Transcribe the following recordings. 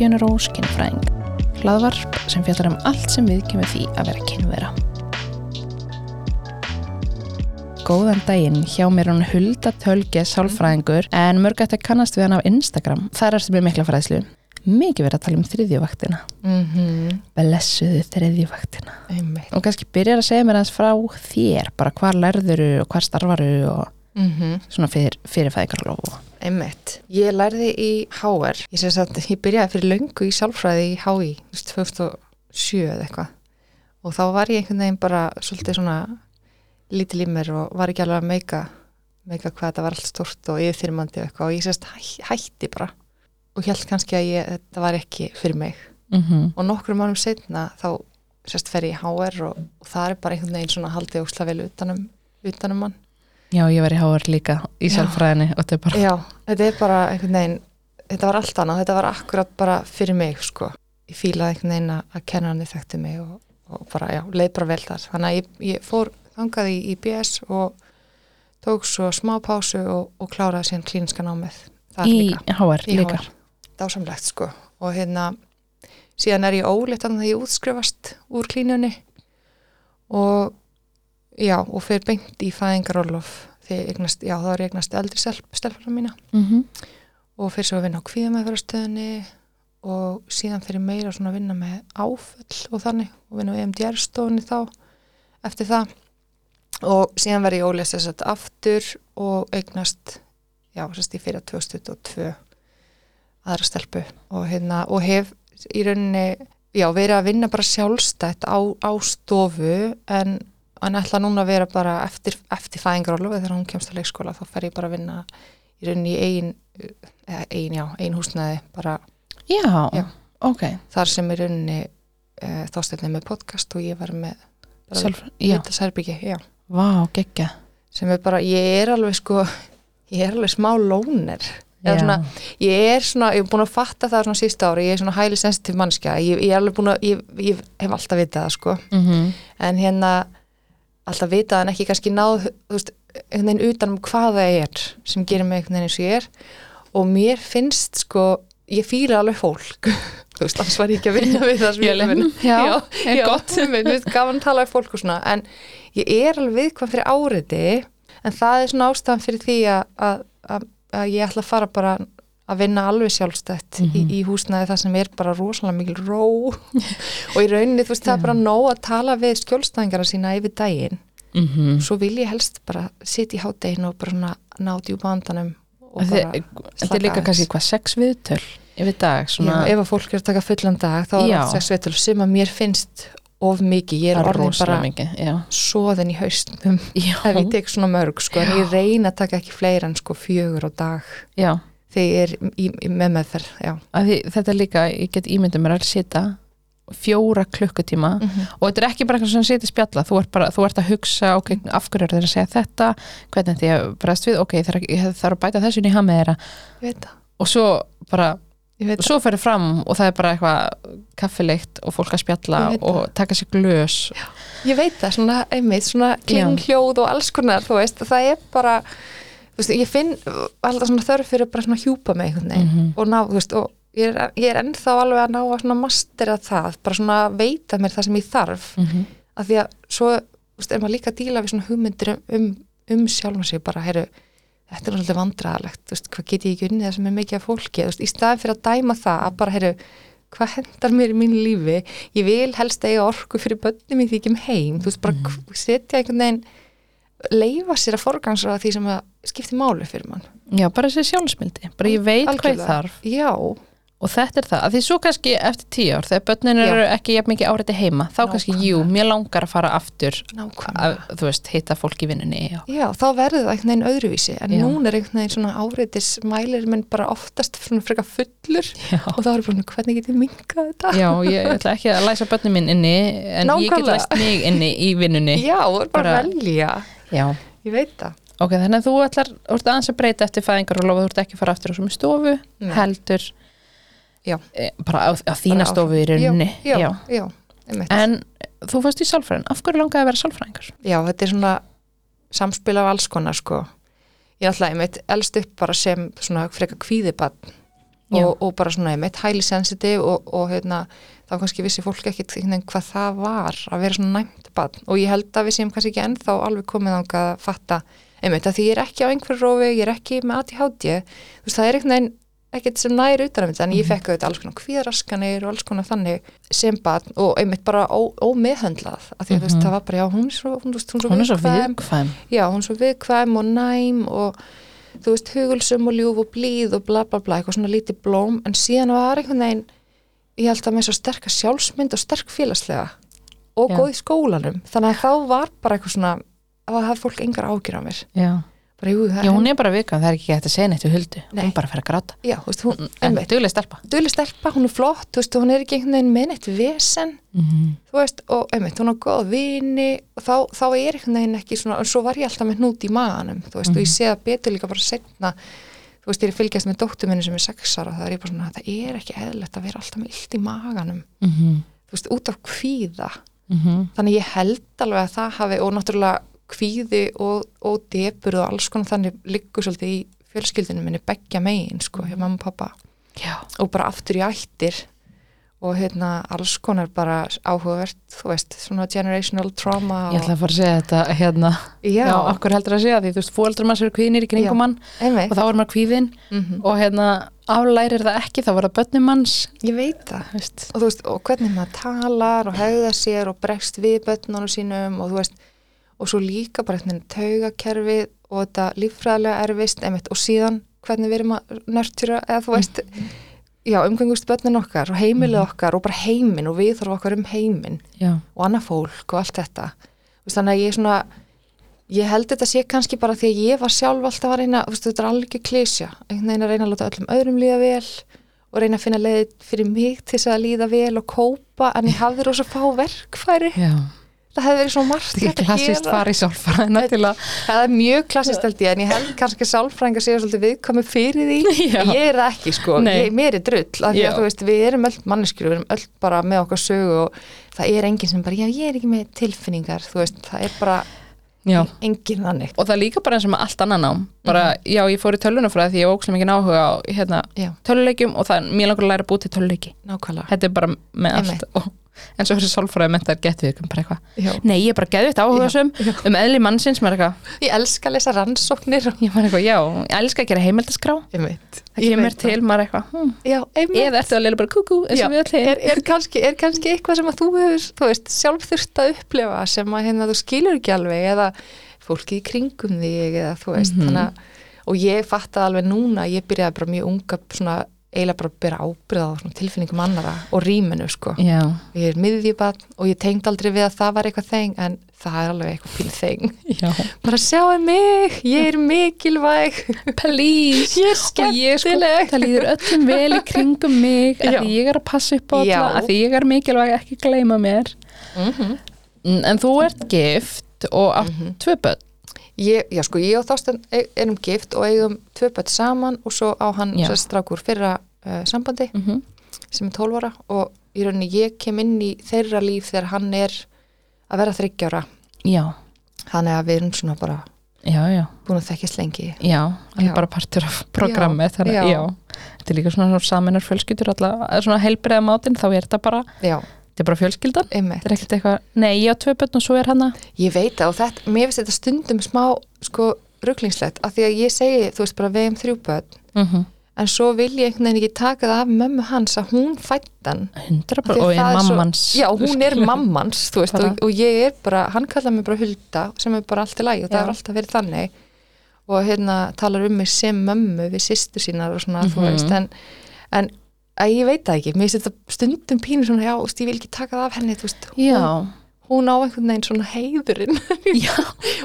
með Indiana Rose kynfræðing. Hlaðvarp sem fjallar um allt sem við kemur því að vera kynvera. Góðan daginn, hjá mér hún Hulda Tölge sálfræðingur en mörg eftir kannast við hann af Instagram. Það er sem er mikla fræðslu. Mikið verið að tala um þriðjuvaktina. mm -hmm. Blessuðu þriðjuvaktina. einmitt Og kannski byrjar að segja mér aðeins frá þér, bara hvar lærðuru og hvar starfaru og mm svona fyrir, fyrirfæðingarlofu. Einmitt. Ég lærði í HR ég, sem sagt, ég byrjaði fyrir löngu í sálfræði í HÍ þú veist, 2007 eða eitthvað. Og þá var ég einhvern veginn bara svolítið svona lítil í mér og var ekki alveg að meika meika hvað þetta var allt stort og yfirþyrmandi og eitthvað. Og ég sérst hæ, hætti bara. Og held kannski að ég, þetta var ekki fyrir mig. Mm -hmm. og nokkrum mánum setna þá sérst fer ég í HR og, og það er bara einhvern veginn svona haldið ósla vel utanum, utanum mann Já, ég var í HR líka í Já. sálfræðinni og þetta er bara, Já, þetta er bara einhvern veginn þetta var allt annað, þetta var akkurat bara fyrir mig sko, ég fílaði einhvern veginn að- kennarni þekkti mig og, og bara, já, leið bara vel þar, þannig að ég, ég fór þangaði í, í BS og tók svo smá pásu og, og kláraði síðan klíniska námið þar í líka, HR í líka. HR. dásamlegt sko og hérna síðan er ég þannig að ég útskrifast úr klínunni og já, og fyrir beint í fæðingarólof þegar eignast, já, þá er eignast eldri stelfara mína Mm og fyrir svo að vinna á kvíðamæðfærastöðinni og síðan fyrir meira svona að vinna með áföll og þannig og vinna á EMDR-stofunni þá eftir það. Og síðan verði ég ólega að aftur og eignast já, sérst ég fyrir 2022 aðra stelpu. Og hérna og hef í rauninni já, verið að vinna bara sjálfstætt á, á stofu en en ætla núna að vera bara eftir, eftir fæðingarólu þegar hún kemst að leikskóla þá fer ég bara að vinna í rauninni í eigin eða eigin, já, eigin húsnæði bara. Já, Já. ok. þar sem í rauninni uh, þástætni með podcast og ég var með Vita Særbyggi, vá, geggja. sem er bara, ég er alveg sko, ég er alveg smá lóner. Svona, ég er svona, ég er búin að fatta það svona sísta ári, ég er svona highly sensitive mannskja, ég, ég er alveg búin að, ég, ég hef alltaf vitað það sko, Mm en hérna alltaf vitað en ekki kannski náð, veist, einhvern veginn utan um hvað það er sem gerir mig einhvern veginn eins og ég er. Og mér finnst sko, ég fýla alveg fólk. Þú veist, annars var ég ekki að vinna við það sem ég vinna Já, já, já, gott. mér finnst gaman að tala við fólk og svona, en ég er alveg viðkvæm fyrir áriði, en það er svona ástæðan fyrir því að, að, að ég ætla að fara bara að vinna alveg sjálfstætt í, Mhm. í húsnæði það sem er bara rosalega mikil ró. Og í rauninni, þú veist, það er bara nóg að tala við skjólstæðingarna sína yfir daginn. -hmm. svo vil ég helst bara sitja í háttegin og bara náti úr bandanum og Þetta bara þetta er líka slaka kannski hvað, sex viðtöl yfir dag, svona, Já, ef að fólk er að taka fullan dag þá er Já. allt sex vetul sem að mér finnst of mikið, ég er það er orðin bara svoðin í haustum ef ég tek svona mörg sko, en ég reyna að taka ekki fleira en sko fjögur á dag. Já. Þegar ég er með meðferð já. Því, þetta er líka, ég get ímyndið mér að sita fjóra klukkutíma Mm og þetta er ekki bara eitthvað sem sitið spjalla. Þú ert, bara, þú ert að hugsa, ok, af hverju er þeir að segja þetta? Hvernig því að bregðast við? Ok, það það er að bæta þessu í hamið þeirra. Það, og svo bara, og svo ferður fram og það er bara eitthvað kaffileikt og fólk að spjalla og taka sér glös. Það ég veit það, svona einmitt, svona klinghljóð og alls konar, þú veist, það er bara veist, ég finn alltaf svona þörf fyrir bara svona hjúpa mig veginn Mhm. og ná, þú veist, og ég er, ég er ennþá alveg að ná að svona mastera það, bara svona veita mér það sem ég þarf, mm -hmm. af því að svo, veist, er maður líka að díla við svona hugmyndir um, um, um sjálfum sig, bara, heyru þetta er náttúrulega vandræðalegt, þú veist, hvað get ég ekki unnið það sem er mikið af fólki, þú veist, í staðin fyrir að dæma það, að bara, heyru, hvað hendar mér í mínu lífi, ég vil helst eiga orku fyrir börnum í því ekki um heim, þú veist, bara mm. setja einhvern veginn leifa sér að forgansra því sem að skipti máli fyrir mann. já, bara þessi sjálfsmildi bara ég veit hvað ég Algjörlega. þarf Já, og þetta er það, að því svo kannski eftir tíu ár þegar börnin Já. eru ekki jafn mikið áriði heima þá kannski, jú, Nákvæmlega. mér langar að fara aftur nákvæmlega. að, þú veist, hitta fólk í vinnunni og, Já, þá verður það einhvern veginn öðruvísi en Já. núna er einhvern veginn svona áreitis mælir minn bara oftast svona frekar fullur já. og þá er bara, hvernig get ég minkað þetta? Já, ég ætla ekki að læsa börnum minn inni en ég get Nákvæmlega. læst mig inni í vinnunni Já, bara, Bara- velja Já. Ég veit það Ok, þannig að þú ætlar, þú ert aðeins að breyta eftir fæðingar og lofa, þú ert ekki að fara aftur á sem stofu Nei. heldur Já. e, bara á, á þína Bara stofu í rauninni Já, já, já. En þú fannst í sálfræðin, af hverju langaði að vera sálfræðingar? Já, þetta er svona samspil af alls konar sko ég er alltaf einmitt elst upp bara sem svona freka kvíðibann og, og bara svona einmitt highly sensitive og, og hérna, þá kannski vissi fólk ekkit hvað það var að vera svona næmt bann og ég held að við séum kannski ekki ennþá alveg komið ánga að fatta. Einmitt að því ég er ekki á einhverju rófi, ég er ekki með ADHD, þú veist það er einhvern veginn ekkert sem næri utan um þetta en ég fekk auðvitað alls konar kvíðaraskanir og alls konar þannig sem bann og einmitt bara ó- ómeðhöndlað. Af því að þú veist það var bara já hún er svo, hún, veist, hún svo hún er svo viðkvæm. já, hún er svo viðkvæm og næm og þú veist, hugulsum og ljúf og blíð og bla bla bla, eitthvað svona lítið blóm. En síðan var einhvern veginn ég held að með svo sterka sjálfsmynd og sterk félagslega og Já. góð í skólanum. Þannig að þá var bara eitthvað svona að það hafði fólk engar ágjur á mér. Já. bara, jú, já, hún er bara viðkvæm, það er ekki hægt að segja neitt við huldu. Nei. hún bara fer að gráta. Já, veist, hún, en einmitt, duglega stelpa. Duðlega stelpa, hún er flott veist, hún er ekki einhvern veginn með neitt vesen. Mm þú veist, og einmitt, hún er góð vini og þá, þá er einhvern veginn ekki svona, og svo var ég alltaf með hnút í maganum þú veist, og ég sé það betur líka bara setna þú veist, ég er fylgjast með dóttur minni sem er sex ára og það er ég bara svona, það er ekki eðlilegt að vera alltaf með illt í maganum, -hmm. þú veist, út af kvíða. Mm þannig ég held alveg að það hafi og náttúrulega kvíði og, og depur og alls konar þannig liggur svolítið í fjölskyldinu minni beggja megin, sko, hjá mamma og pappa já, og bara aftur í ættir og hérna alls konar bara áhugavert, þú veist, svona generational trauma ég ætla að fara að segja þetta hérna, já, já, okkur heldur að segja því þú veist, fóeldur manns eru kvíðinir í Já. kringum mann einmitt. og þá er maður kvíðin mm og hérna aflærir það ekki, þá var það börnum manns. Ég veit það. Veist, og þú veist, og hvernig maður talar og hegða sér og bregst við börnunum sínum og þú veist, og svo líka bara eitthvað taugakerfið og þetta líffræðilega erfist, einmitt, og síðan hvernig við erum að nörtjura eða þú veist, já, umgengust börnin okkar og heimilið okkar og bara heiminn og við þarfum okkar um heiminn já, og annað fólk og allt þetta. Þannig að ég er svona ég held þetta sé kannski bara því að ég var sjálf alltaf að reyna, þetta er alveg klísja einhvern veginn að reyna að láta öllum öðrum líða vel og reyna að finna leið fyrir mig til þess að líða vel og kópa en ég hafði rosa fá verkfæri. Já það hefði verið svo margt þetta er að klassist gera. fari sálfræðina til að það er mjög klassist held ég en ég held kannski að sálfræðingar séu svolítið viðkomi fyrir því. Já. ég er ekki sko, ég, mér er drull af því Já. að þú veist, við erum öll manneskjur við erum öll bara með okkar sögu og það er enginn sem bara, já ég er ekki með tilfinningar þú veist, það er bara já, enginn þannig. Og það er líka bara eins og með allt annan nám. Bara, já, ég fór í tölunafræði því ég óksum ekki áhuga á hérna, töluleikjum og það er mjög langur að læra að búið til töluleiki nákvæmlega. Þetta er bara með Einmitt. allt og, en svo fyrir sálfræði mentar gett við bara eitthvað, nei, ég er bara geðvitt áhugasum Já, já. um eðli mannsins, er eitthvað. Ég elska að lesa rannsóknir og ég var eitthvað, já, ég elska að gera heimildaskrá. Ég veit, það kemur til, maður er eitthvað, hm, já, einmitt. eða ertu að leila bara kúkú eins og við allir? Er, er, kannski, er kannski eitthvað sem að þú hefur þú veist, sjálf þurft að upplifa sem að hérna, þú skilur ekki alveg eða fólki í kringum þig eða þú veist, Mhm. þannig að og ég fattaði alveg núna, ég byrjaði bara mjög unga svona eiginlega bara að byrja ábyrða á tilfinningum annara og rýminu sko. Já, ég er miðjubann og ég tengd aldrei við að það var eitthvað þeng en það er alveg eitthvað píl þeng. Bara sjáu mig, ég er mikilvæg. Please. Ég er sko, skemmtileg. það líður öllum vel í kringum mig að ég er að passa upp á alla að ég er mikilvæg ekki gleyma mér. Mm Mm, en þú ert gift og átt Mhm. tvö börn Ég, já sko, ég og Þorsten e- erum gift og eigum tvö börn saman og svo á hann strákur fyrra uh, sambandi mm -hmm. sem er 12 ára og í rauninni ég kem inn í þeirra líf þegar hann er að vera 30 ára. Já, þannig að við erum svona bara já, já. búin að þekkjast lengi. Já, hann er bara partur af programmi þannig, já. já. Þetta er líka svona saminar fjölskyldur alla, eða svona heilbreiða mátin þá er þetta bara, Já, þetta er bara fjölskyldan. Einmitt. Þetta er ekkert eitthvað, nei, ég á tvö börn og svo er hana. Ég veit það og þetta, mér finnst þetta stundum smá sko rugglingslegt af því að ég segi, þú veist bara við um þrjú börn. Mm -hmm. en svo vil ég einhvern veginn ekki taka það af mömmu hans að hún fættan 100 Af því bara, að og það er mammans Já, hún er mammans, þú veist, og, og ég er bara, hann kallar mig bara Hulda, sem er bara allt í lagi og það Já. er alltaf verið þannig. Og hérna talar um mig sem mömmu við sýstu sínar og svona, þú Mhm. veist, en, en að ég veit það ekki, mér finnst þetta stundum pínu svona, já, ég vil ekki taka það af henni, veist, hún, hún á einhvern veginn svona heiðurinn. já,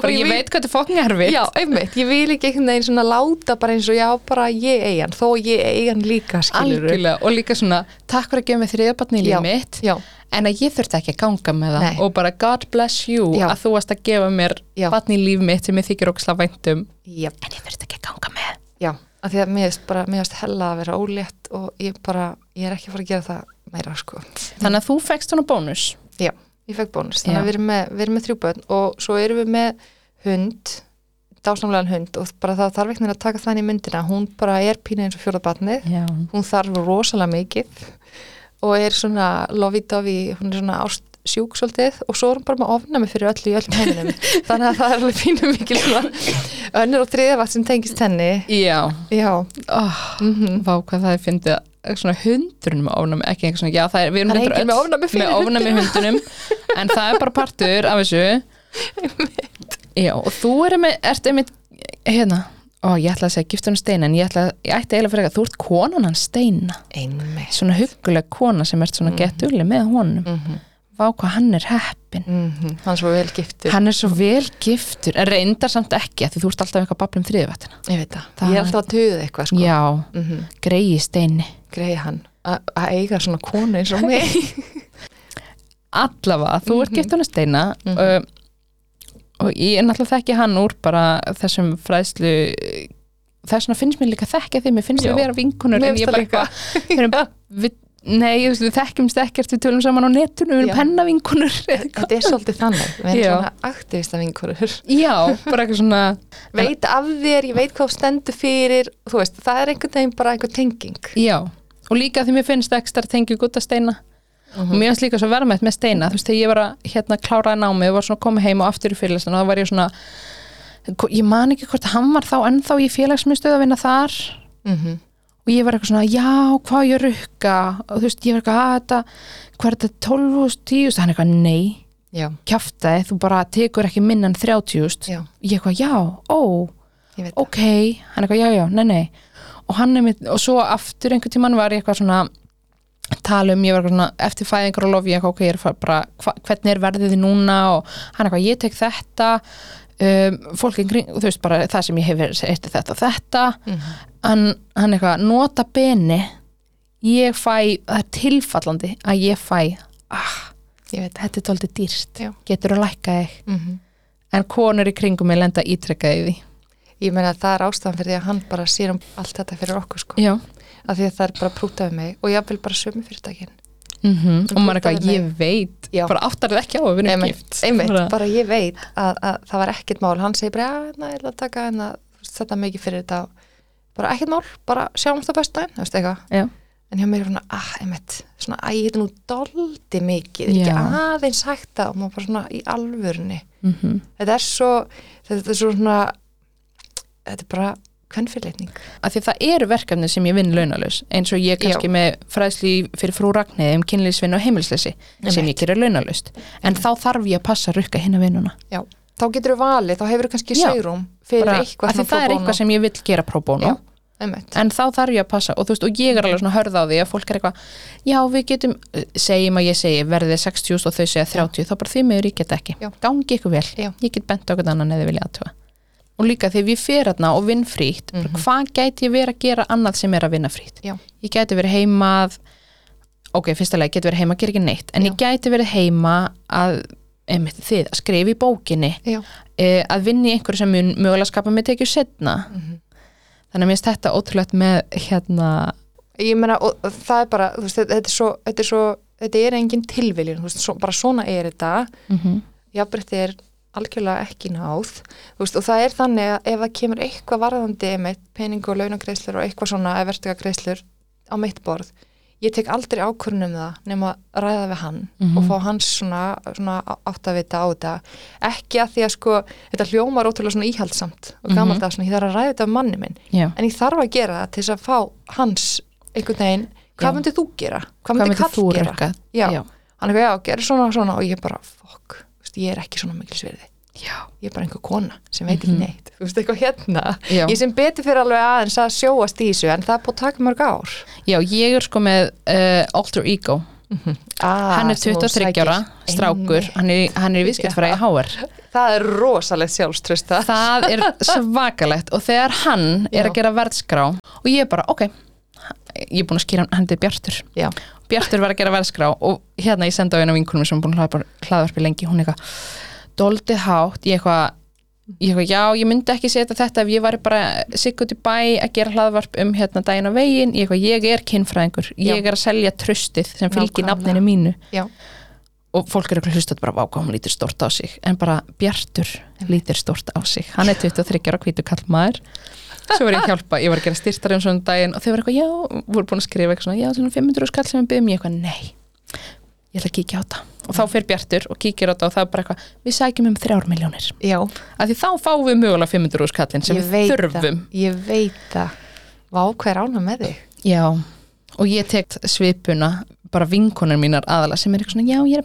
bara ég ég veit hvað þetta er fokkin erfitt. Já, einmitt, ég vil ekki einhvern veginn svona láta bara eins og já, bara ég eigi hann, þó ég eigi hann líka, skilur Algjörlega, og líka svona, takk fyrir að gefa mig þriðabarni í Já. líf mitt. Já, en að ég þurfti ekki að ganga með það. Nei. og bara God bless you Já. að þú varst að gefa mér Já. barni í líf mitt sem ég þykir óksla væntum já, en ég þurfti ekki að ganga með. Já, af því að mér finnst hella að vera ólétt og ég bara, ég er ekki að fara að gera það meira, sko. Þannig að þú fekst svona bónus? Ég fekk bónus, þannig Já. að við erum, með, við erum með þrjú börn og svo erum við með hund, dásamlegan hund og bara það þarf ekki að taka það inn í myndina. Hún bara er pína eins og fjóraðbarnið Já, hún þarf rosalega mikið og er svona lovi-dovi, hún er svona ást sjúk svolítið og svo er hún bara með ofnami fyrir öllu í öllum heiminum. Þannig að það er alveg pínu mikil önnur og þriðja vakt sem tengist henni. Já. já, Oh, mm Vá hvað það er fyndið. Svona hundurinn með ofnami, ekki einhver svona, já það er, við erum er með öll ofnæmi fyrir með ofnami hundunum, en það er bara partur af þessu. Já, og þú er með, ert einmitt hérna, ó ég ætla að segja giftunum steina, en ég ætla, ég ætti eiginlega fyrir eitthvað, þú ert konan hans steina, einmitt. Svona hugguleg kona sem ert svona mm. gett ulli með honum. Mm -hmm. Vá hvað hann er heppin hann er svo vel giftur Hann er svo vel giftur, en reyndar samt ekki því þú ert alltaf eitthvað bablum þriðvættina ég veit það, Það- ég er alltaf að tuða eitthvað sko. Já, mm -hmm. greiði steini greið hann að eiga svona konu eins og mig allavega, þú ert Mhm. gift hann steina Mhm. uh, og ég er náttúrulega þekki hann úr bara þessum fræðslu þess vegna finnst mér líka þekki því mér finnst Já. við vera vinkunur en ég það bara við, nei, ég veist, við þekkjumst ekkert við tölum saman á netinu, við erum pennavinkunur þetta er svolítið þannig við erum Já. svona aktivista vinkurur já, bara eitthvað svona veit af þér, ég veit hvað stendur fyrir þú veist, það er einhvern veginn bara einhver tenging. Já, og líka því mér finnst ekstra tengju gutta steina. Og mér finnst líka svo verðmætt með steina þú veist, þegar ég var að hérna kláraði námið og var svona að koma heim og aftur í fyrirlestan og þá var ég svona ég man ekki hvort hann var þá ennþá í félagsmyndstöð að mm -hmm. Og ég var eitthvað svona, já, hvað ég rukka? Og þú veist, ég var eitthvað, að þetta hvað er þetta, 12.000, 10.000 hann eitthvað, nei, já, kjaftaði þú bara tekur ekki minna en 30.000 já, ég eitthvað, já, ó, ok. Hann eitthvað, já, já, nei, nei. Og hann er mitt, og svo aftur einhvern tímann var ég eitthvað svona tala um, ég var eitthvað svona, eftir fæðingar og lof ég eitthvað, ok, ég er bara, hva, hvernig er verðið þið núna? Og hann eitthvað, ég tek þetta um, fólk kring, þú veist bara það sem ég hefur eitt þetta og þetta mm hann, hann eitthvað, nota beni ég fæ, það er tilfallandi að ég fæ ah, ég veit þetta er tóltið dýrst Já. getur að lækka þig? Mm en konur í kringum mig lenda ítrekkaði því. Ég meina að það er ástæðan fyrir því að hann bara sér um allt þetta fyrir okkur sko. Já. Af því að það er bara prútað við mig og ég vil bara sömu fyrirtækin mm og maður er eitthvað, ég veit. Já. bara áttar það ekki á að vinna einmitt, gift. einmitt. Bara- ég veit að, að það var ekkert mál. Hann segir bara, já, na, ég ætla að taka hérna, þú veist, þetta mikið fyrir þetta. Bara ekkert mál, bara sjáumst á bestu þú veist eitthvað. En hjá mér er svona, ah, einmitt, svona, að ég heiti nú doldi mikið, ekki aðeins hægt það? Og maður bara svona í alvörunni. Mhm. þetta er svo, þetta er svo svona þetta er bara kvennfyrleitning af því að það eru verkefni sem ég vinn launalaus eins og ég kannski með fræðsli fyrir frú Ragnæði um kynlýsvinn og heimilsleysi sem ég gerir launalaust. En þá þarf ég að passa að rukka hinn að vinnuna. Já, þá getur þú valið, þá hefur þú kannski Já. saurum fyrir Bara, eitthvað það er eitthvað sem ég vil gera Já. einmitt, en þá þarf ég að passa og þú veist og ég er alveg svona hörð á því að fólk er eitthvað já við getum, segjum að ég segi verðið 60 og þau segja 30 þá bara því meður ég get ekki, Já. gangi ykkur vel. Já. ég get bent okkur annan eða vilja aðtöfa og líka þegar við fyrir þarna og vinn frýtt mm Mhm. hvað gæti ég verið að gera annað sem er að vinna frýtt ég gæti verið heima að ok, fyrstulega, ég geti verið heima að gera ekki neitt en Já. ég gæti verið heima að einmitt þið, að skrifa í bókinni e, að vinna í einhverju sem mögulega skapa mig tekið setna Mhm. þannig að mér finnst þetta ótrúlegt með hérna ég meina, og, og það er bara þú veist, þetta, þetta er svo, þetta er svo þetta er engin tilviljun, þú veist, svo, bara svona er þetta mm -hmm. jafnbrytti er algjörlega ekki náð. Veist, og það er þannig að ef það kemur eitthvað varðandi einmitt, peningu og launagreislur og eitthvað svona verðtegagreislur á mitt borð ég tek aldrei ákvörðun um það nema að ræða við hann Mhm. og fá hans svona, svona áttavita á þetta. Ekki að því að sko þetta hljómar ótrúlega svona íhaldsamt og Mhm. gamalt að svona, ég þarf að ræða þetta af manni minn. Já, en ég þarf að gera það til þess að fá hans einhvern veginn, hvað myndir þú gera? Hvað myndir kall gera? Já, já, hann er eitthvað, já, gerð svona og svona og ég bara, fokk, ég er ekki svona mikil sverði já, ég er bara einhver kona sem veit ekki neitt. Þú veist eitthvað hérna. Já. ég sem betur fyrir alveg aðeins að sjóast í þessu en það er búið að taka mörg ár. Já ég er sko með uh, alter ego. Ah, hann er sem þú 23 ára, strákur. Hann er, hann er í viðskiptfræði Já. HR það er rosalegt sjálfströsta það er svakalegt. Og þegar hann er Já. að gera verðskrá og ég er bara, ok ég er búin að skýra hann, hann er Bjartur. Já. Bjartur var að gera verðskrá og hérna ég senda á eina vinkunum sem er búin að hlaðvarpi lengi, hún er eitthvað doldið hátt, ég eitthvað ég eitthvað, já, ég myndi ekki setja þetta ef ég væri bara sikkut í bæ að gera hlaðvarp um hérna daginn á veginn, ég eitthvað, ég er kinnfræðingur, ég Já. er að selja tröstið sem fylgir nafninu mínu. Já. og fólk er ekki hlustað bara vá hvað hún lítur stort á sig. En bara Bjartur lítur stort á sig. Hann er 23 ára hvítu kallmaður svo var ég að hjálpa, ég var að gera styrtar um svona daginn og þau var eitthvað, já, voru búin að skrifa eitthvað svona, já, svona 500 skall sem við byggjum ég eitthvað, nei, ég ætla að kíkja á það og þá fer Bjartur og kíkir á það og það er bara eitthvað, við sækjum um þrjár miljónir Já, af því þá fáum við mögulega 500 skallin sem ég við þurfum það Ég veit það. Vá, hvað er ánum með þig? Já, og ég tek svipuna bara vinkonur mínar aðala sem er eitthvað svona, já, ég er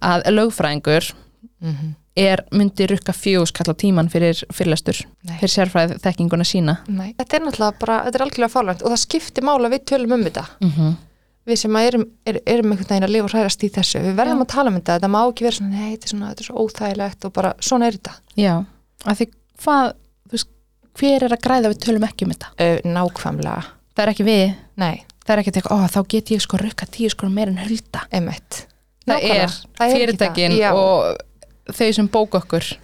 að lögfræðingur mm er, myndi rukka fjóskall á tíman fyrir fyrirlestur, fyrir sérfræð þekkinguna sína. Nei, þetta er náttúrulega bara, þetta er algjörlega fárlægt og það skiptir mála við tölum um þetta Mm -hmm. við sem erum, er, erum einhvern veginn að lifa og hrærast í þessu, við verðum Já. að tala um þetta þetta má ekki vera svona, nei, þetta er svona, þetta er svo óþægilegt og bara, svona er þetta Já, að því hvað, þú veist, hver er að græða við tölum ekki um þetta? nákvæmlega, Það er ekki við, nei, það er ekki að teka, ó, þá get ég sko rukka tíu sko meir en hulda. Það er fyrirtækin og þau sem bóka okkur.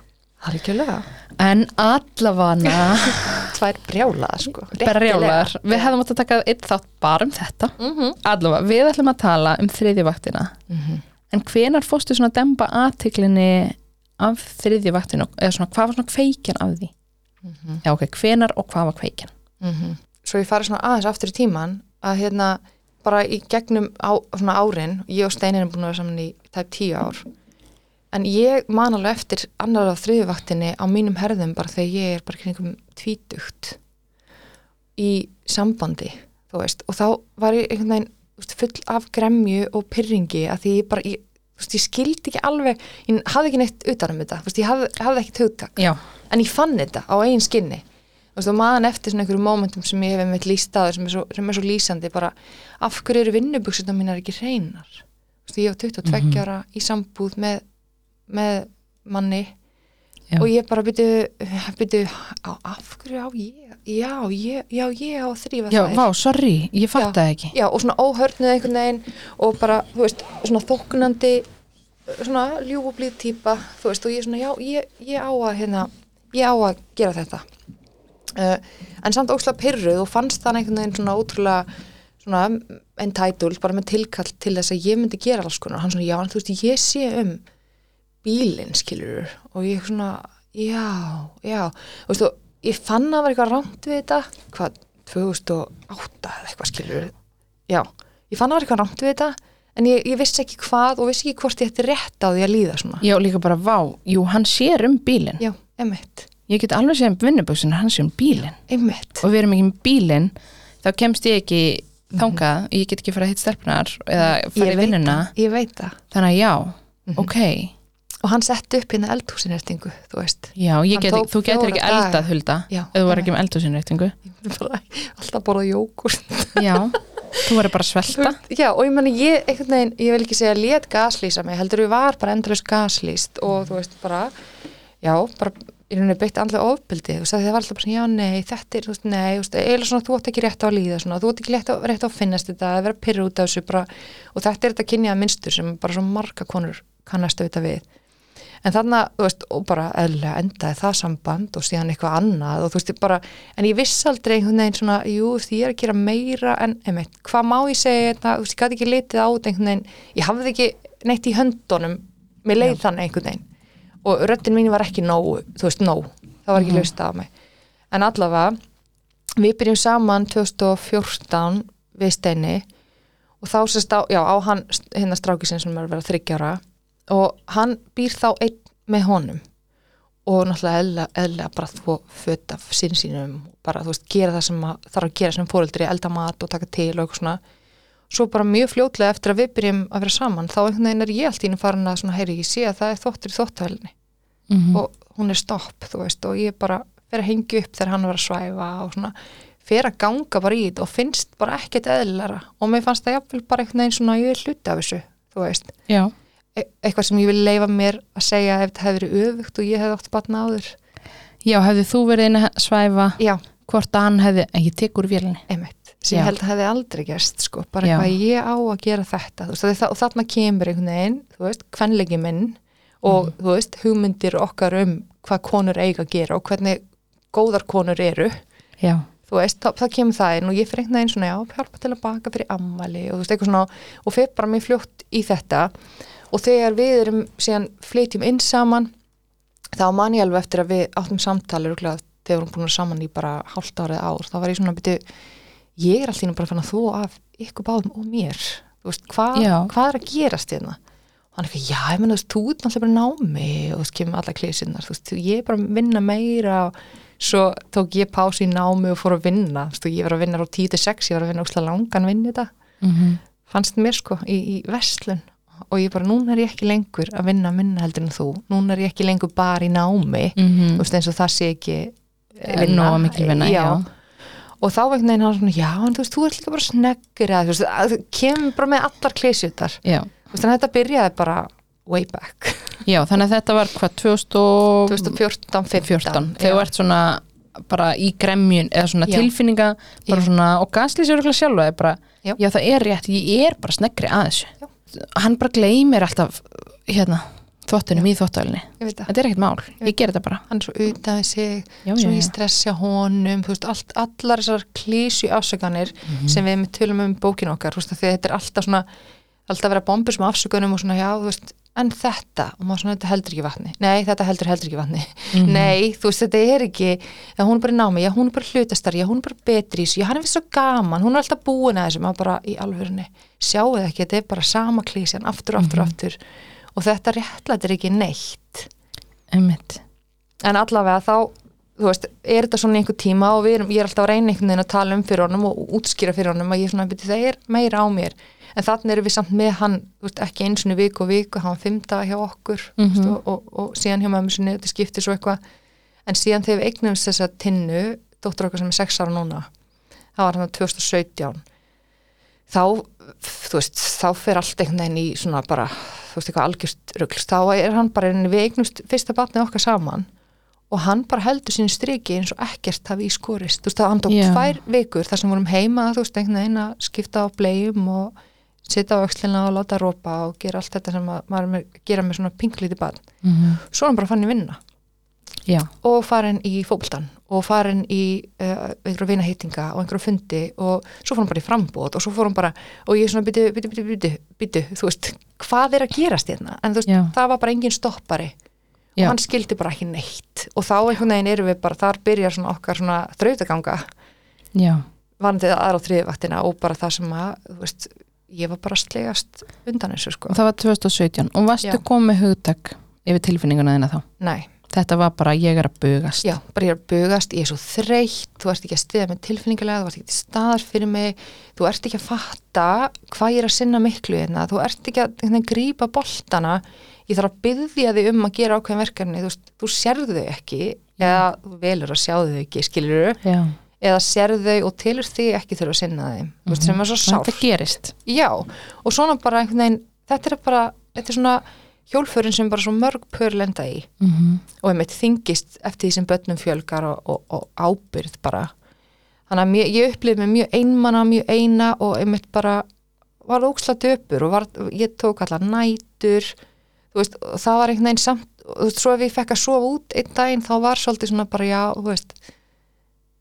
Algjörlega, En allavana tvær brjálaðar sko. Berjálar, við hefðum átt að taka einn þátt bara um þetta. mm -hmm. Allavega, við ætlum að tala um þriðjuvaktina. En hvenar fórstu svona að demba aðtiklinni af þriðjuvaktinu, eða svona hvað var svona kveikjan af því? Já, ok, hvenar og hvað var kveikjan? svo ég fari svona aðeins aftur í tíman að hérna, bara í gegnum á, svona árin, ég og Steinin er búin að vera saman í tæp tíu ár en ég man alveg eftir annar af þriðjuvaktinni á mínum herðum bara þegar ég er bara kringum tvítugt í sambandi veist, og þá var ég einhvern veginn veist, full af gremju og pyrringi að því ég bara, ég, veist, ég skildi ekki alveg, ég hafði ekki neitt utan um þetta ég hafði, hafði ekkert hugtak Já, en ég fann þetta á eigin skinni og maðan eftir svona einhverju mómentum sem ég hef einmitt líst á sem er svo, sem er svo lýsandi bara, af hverju eru vinnubuxuna mínar ekki hreinar ég var 22 Mhm. ára í sambúð með, með manni Já. og ég bara byrju, byrju á, af hverju á ég já, ég, já, ég á þrýfa já, þær vá, sorry, ég fatt það ekki. já, og svona óhörnuð einhvern veginn og bara, þú veist, svona þóknandi svona ljúfublíð típa þú veist, og ég svona, já, ég, ég á að hérna, ég á að gera þetta uh, en samt óslega pyrruð og fannst þannig einhvern veginn svona ótrúlega svona entitled, bara með tilkall til þess að ég myndi gera alls konar, hann svona, já, en þú veist, ég sé um bílinn, skilur og ég svona, já, já. Þú veist, og ég fann að vera eitthvað rámt við þetta, hvað, 2008 eða eitthvað, skilur já, ég fann að vera eitthvað rámt við þetta en ég, ég vissi ekki hvað og vissi ekki hvort ég ætti rétt á því að líða svona. Já, líka bara, vá, jú, hann sér um bílinn. já, einmitt, Ég get alveg séð um vinnuböksinu, hann sér um bílinn. einmitt. Og við erum ekki um bílinn, þá kemst ég ekki þangað, ég get ekki fara að hitt stelpunar eða fara í vinnuna. Þannig að já, Mhm. ok, og hann setti upp hérna eldhúsinertingu þú veist, já, get, þú getur ekki eldað hulda ef þú var ekki með bara alltaf borða jógurt Já, þú verður bara svelta. já, og ég meni, ég, veginn, ég vil ekki segja lét gaslýsa mig, heldur ég var bara endurlaus gaslýst og þú veist, bara já, bara í rauninni beitt andlega veist, að það var alltaf bara svona, já, nei, þetta er, veist, nei, veist, eiginlega svona, þú átt ekki rétt á að líða, svona, þú átt ekki rétt á, rétt á að finnast þetta, að vera pyrru út af þessu, bara, og þetta er þetta kynjaða minnstur sem bara svo marga konur kannast auðvitað við. En þarna, þú veist, og bara eðlilega endaði það samband og síðan eitthvað annað og þú veist, bara, en ég viss aldrei einhvern veginn svona, jú, veist, ég er að gera meira en, einmitt, hvað má ég segja, þetta, þú veist, ég gæti ekki litið á þetta einhvern veginn, ég hafði ekki neitt í höndunum, mér leið þannig einhvern veginn og röddin mín var ekki nóg, þú veist, nóg, það var ekki mm á mig. En allavega, við byrjum saman 2014 við Steini. Og þá sérst á, já, á hann hérna strákisinn sem er að vera þryggjára og hann býr þá einn með honum. Og náttúrulega eðla, bara þvó föt af sín sínum. Bara þú veist, gera það sem að, þarf að gera sem fóreldri, elda mat og taka til og eitthvað svona svo bara mjög fljótlega eftir að við byrjum að vera saman þá einhvern veginn er ég allt í einu farin að svona, heyri, ég sé að það er þóttur í þóttavælni Mm og hún er stopp, þú veist og ég bara fer að hengja upp þegar hann var að svæfa og svona, fer að ganga bara í þetta og finnst bara ekkert eðlilega og mér fannst það jafnvel bara einhvern veginn svona ég er hluti af þessu, þú veist. Já, e eitthvað sem ég vil leifa mér að segja ef þetta hefði verið öfugt og ég hefði átt batna áður. Já, hefði þú verið inn að svæfa? Já, hvort að hann hefði, en ég tek úr vélinni. einmitt, sem ég held að hefði aldrei gerst sko, bara Já. eitthvað ég á að gera þetta veist, og þa- og þarna kemur einhvern veginn þú veist, kvenleiki minn og Mhm. þú veist, hugmyndir okkar um hvað konur eiga að gera og hvernig góðar konur eru. Já, þú veist, það, það kemur það inn og ég fyrir einhvern veginn svona, já, hjálpa til að baka fyrir ammali og þú veist, eitthvað svona, og fyrir bara mér fljótt í þetta. Og þegar við erum síðan flytjum inn saman þá man ég alveg eftir að við áttum samtali þegar við erum búin að saman í bara hálft árið ár, þá var ég svona byrju, ég er alltaf bara að fanna þú af ykkur báðum og mér. Veist, hvað, Já. hvað er að gerast hérna? Og hann er ekki, já, ég menna, þú veist, þú ert náttúrulega bara námi. Og þú kemur alla klísinnar þú veist, ég er bara að vinna meira og svo tók ég pási í námi og fór að vinna, þú veist, ég var að vinna á 10-6, ég var að vinna úrslega langan vinn í þetta Mhm. fannst mér sko í, í verslun. Og ég bara, núna er ég ekki lengur að vinna minna heldur en þú, núna er ég ekki lengur bara í námi, Mhm. þú veist eins og það sé ekki nógu mikil vinna, já. Og þá vegna einn hann svona, já, en þú veist, þú ert líka bara sneggur eða, þú veist, að þú kemur bara með allar klísjutar, Já. veist, en þetta byrjaði bara way back, Já, þannig að þetta var hvað 2000 2014, 15 14 þegar þú ert svona bara í gremjun eða svona Já. tilfinninga bara Já. svona, og sér okkur sjálfa er bara, Já. já. það er rétt, ég er bara sneggri að þessu hann bara gleymir alltaf hérna, þvottunum í ég það, þetta er ekkert mál, ég ger þetta bara hann er svo utan við sig já, svo ég já. stressja honum þú veist, allt, allar þessar klísju afsökanir Mhm. sem við með tölum um í bókinu okkar þú veist, að þetta er alltaf svona alltaf vera bombur sem afsökunum og svona já, þú veist, en þetta og maður svona, þetta heldur ekki vatni nei, þetta heldur heldur ekki vatni Mhm. nei, þú veist, þetta er ekki já, hún er bara í námi, já, hún er bara hlutastar já, hún er bara betri í þessu, já, hann er svo gaman hún er alltaf búin að þessu, maður bara í alvörunni sjáu það ekki, þetta er bara sama klísjan aftur, aftur, Mhm. aftur og þetta réttlætir ekki neitt. Einmitt. En allavega þá þú veist, er þetta svona einhver tíma og erum, ég er alltaf að reyna einhvern veginn að tala um fyrir honum og útskýra fyrir honum að ég er svona, byrju, það er meira á mér. En þannig erum við samt með hann þú veist, ekki eins og viku og viku, hann var daga hjá okkur mm Mhm. og, og, og síðan hjá mömmu sinni, þetta skiptir svo eitthvað. En síðan þegar við eignumst þessa tinnu dóttur okkar sem er sex ára núna það var hann 2017 þá, þú veist, þá fer allt einhvern veginn í svona bara þú veist, eitthvað algjörst rugl. Þá er hann bara, við eignumst fyrsta batnið okkar saman og hann bara heldur sín striki eins og ekkert hafi í skorist, þú veist, það hann tók Já. tvær vikur þar sem vorum heima, þú veist, einhvern veginn að skipta á blegjum og sitja á öxlina og láta rópa og gera allt þetta sem að, maður er gera með svona pinklíti barn. Mm svo er hann bara fann í vinna já, og farin í fótboltan og farin í uh, einhverju vinaheitinga og einhverju fundi og svo fór hann bara í frambót og svo fór hann bara og ég er svona byttu, byttu, byttu, byttu, þú veist, hvað er að gerast hérna? En þú veist, Já. það var bara engin stoppari Já. og hann skildi bara ekki neitt. Og þá einhvern veginn erum við bara, þar byrjar svona okkar svona þrautaganga. Já, varndið aðra á þriðvaktina og bara það sem að, þú veist, ég var bara slegast undan þessu sko. Og það var 2017 og varstu komið hugtak yfir tilfinninguna þína þá? Nei, þetta var bara ég er að bugast. Já, bara ég er að bugast, ég er svo þreytt, þú ert ekki að stiða með tilfinningulega, þú ert ekki til staðar fyrir mig, þú ert ekki að fatta hvað ég er að sinna miklu hérna, þú ert ekki að hérna, grípa boltana, ég þarf að byggja þig um að gera ákveðin verkefni, þú, þú sérðu þau ekki, eða þú velur að sjá þau ekki, skilur já. eða sérðu þau og tilur þig ekki þurfa að sinna þeim, þú veist, sem er svo sárt. þetta gerist. Já, og svona bara einhvern veginn, þetta er bara, þetta er svona hjólförin sem bara svo mörg pör lenda í. Mm -hmm. og einmitt þingist eftir því sem börnum fjölgar og, og, og ábyrð bara. Þannig að mér, ég upplifði mig mjög einmana mjög eina og einmitt bara var óksla döpur og var, ég tók allar nætur. Veist, og það var einhvern veginn samt og þú veist, svo ef ég fekk að sofa út einn daginn þá var svolítið svona bara já, þú veist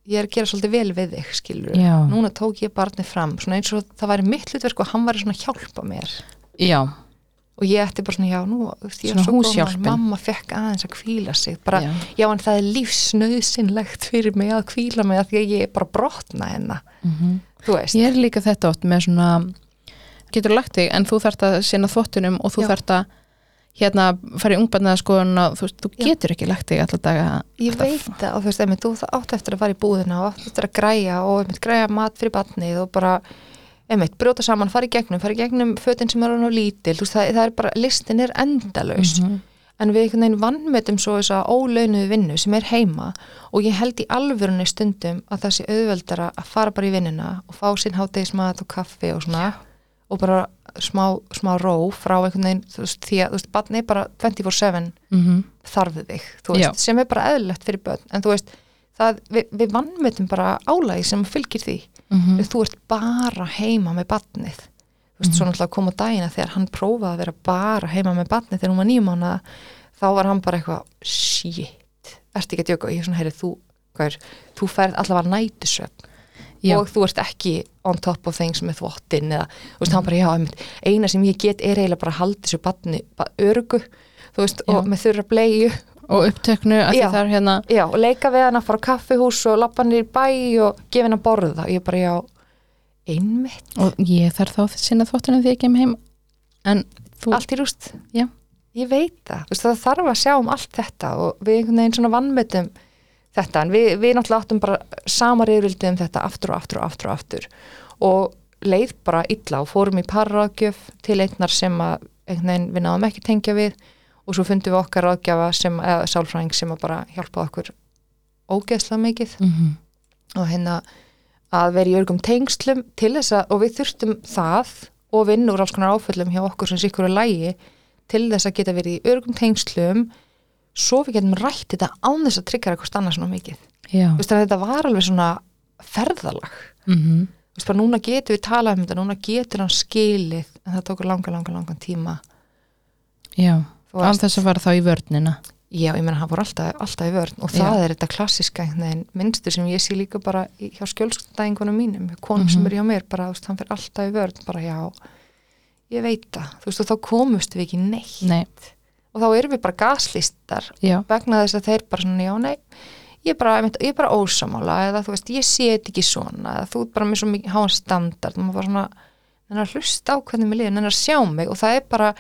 ég er að gera svolítið vel við þig, skilur Já. núna tók ég barnið fram, svona eins og það væri mitt hlutverk og hann væri svona að hjálpa mér. Já, og ég ætti bara svona, já, nú ég er svo góð mamma fekk aðeins að kvíla sig bara, Já. já. en það er lífsnöðsynlegt fyrir mig að kvíla mig að því að ég er bara brotna hennar þú veist, Ég er líka þetta oft með svona getur lagt þig en þú þarft að sinna þvottunum og þú Já. þarft að hérna fara í ungbarnaða skoðun og þú, veist, þú Já. getur ekki lagt þig alltaf daga ég alltaf- veit það og þú veist, einmitt, þú átt eftir að fara í búðina og átt eftir að græja og einmitt græja mat fyrir batnið og bara einmitt, brjóta saman, fara í gegnum, fara í gegnum fötin sem eru nú lítil, þú veist, það, það er bara listin er endalaus Mhm. en við einhvern veginn vannmetum svo þess að ólaunuðu vinnu sem er heima og ég held í alvörunni stundum að það sé auðveldara að fara bara í vinnuna og fá sinn hátegismat og kaffi og svona og bara smá, smá ró frá einhvern veginn þú veist, því að þú veist, barn er bara 24-7 Mhm. þarfið þig, þú veist, Já. sem er bara eðlilegt fyrir börn, en þú veist það, við, við vannmetum bara álægi sem fylgir því, Mhm. þú ert bara heima með barnið þú veist, svo náttúrulega kom á dagina þegar hann prófaði að vera bara heima með barnið þegar hún var nýjum mánuða þá var hann bara eitthvað shit, ertu ekki að djóka og ég er svona, heyrið, þú Gaur, þú færð allavega nætusöfn Já. og þú ert ekki on top of things með þvottin eða, þú veist, hann bara, já, einmitt, eina sem ég get er eiginlega bara að halda þessu batni örgu, þú veist, og Já. með þurra bleiu og upptöknu Já. hérna já, og leika við hann að fara á kaffihús og lappa hann í bæ og gefa hann að borða. Og ég bara, já, einmitt. Og ég þarf þá sinna þvottunum því ég kem heim en þú, allt í rúst. Já. ég veit það, veist, það þarf að sjá um allt þetta og við einhvern veginn svona vannmetum þetta, en við, við náttúrulega áttum bara sama reyðvildi um þetta aftur og aftur og aftur og aftur. Og leið bara illa og fórum í parraðgjöf til einnar sem að einhvern veginn við náðum ekki tengja við og svo fundum við okkar ráðgjafa sem, eða sálfræðing sem að bara hjálpa okkur ógeðslega mikið mm og hérna að vera í örgum tengslum til þess að, og við þurftum það og vinna úr alls konar áföllum hjá okkur sem sikkur er lægi til þess að geta verið í örgum tengslum svo við getum rætt þetta án þess að tryggja eitthvað annað svona mikið. að þetta var alveg svona ferðalag. mm veist bara núna getur við talað um þetta, núna getur hann skilið en það tókur langa, langa, langan tíma. já, Veist, þess að fara þá í vörnina. Já, ég meina hann voru alltaf, alltaf í vörn og það er þetta klassiska minnstur sem ég sé líka bara hjá skjölskundæðingunum mínum, konum sem Mhm. er hjá mér bara, þú veist, hann fyrir alltaf í vörn bara já, ég veit það þú veist, og þá komust við ekki neitt. Nei, og þá erum við bara gaslistar já, vegna þess að þeir bara svona, já, nei ég er bara, ég bara ósamála eða þú veist, ég sé þetta ekki svona eða þú er bara með svo mikið háan standard. Og maður bara svona, nennar að hlusta á hvernig mér liður nennar að sjá mig. Og það er bara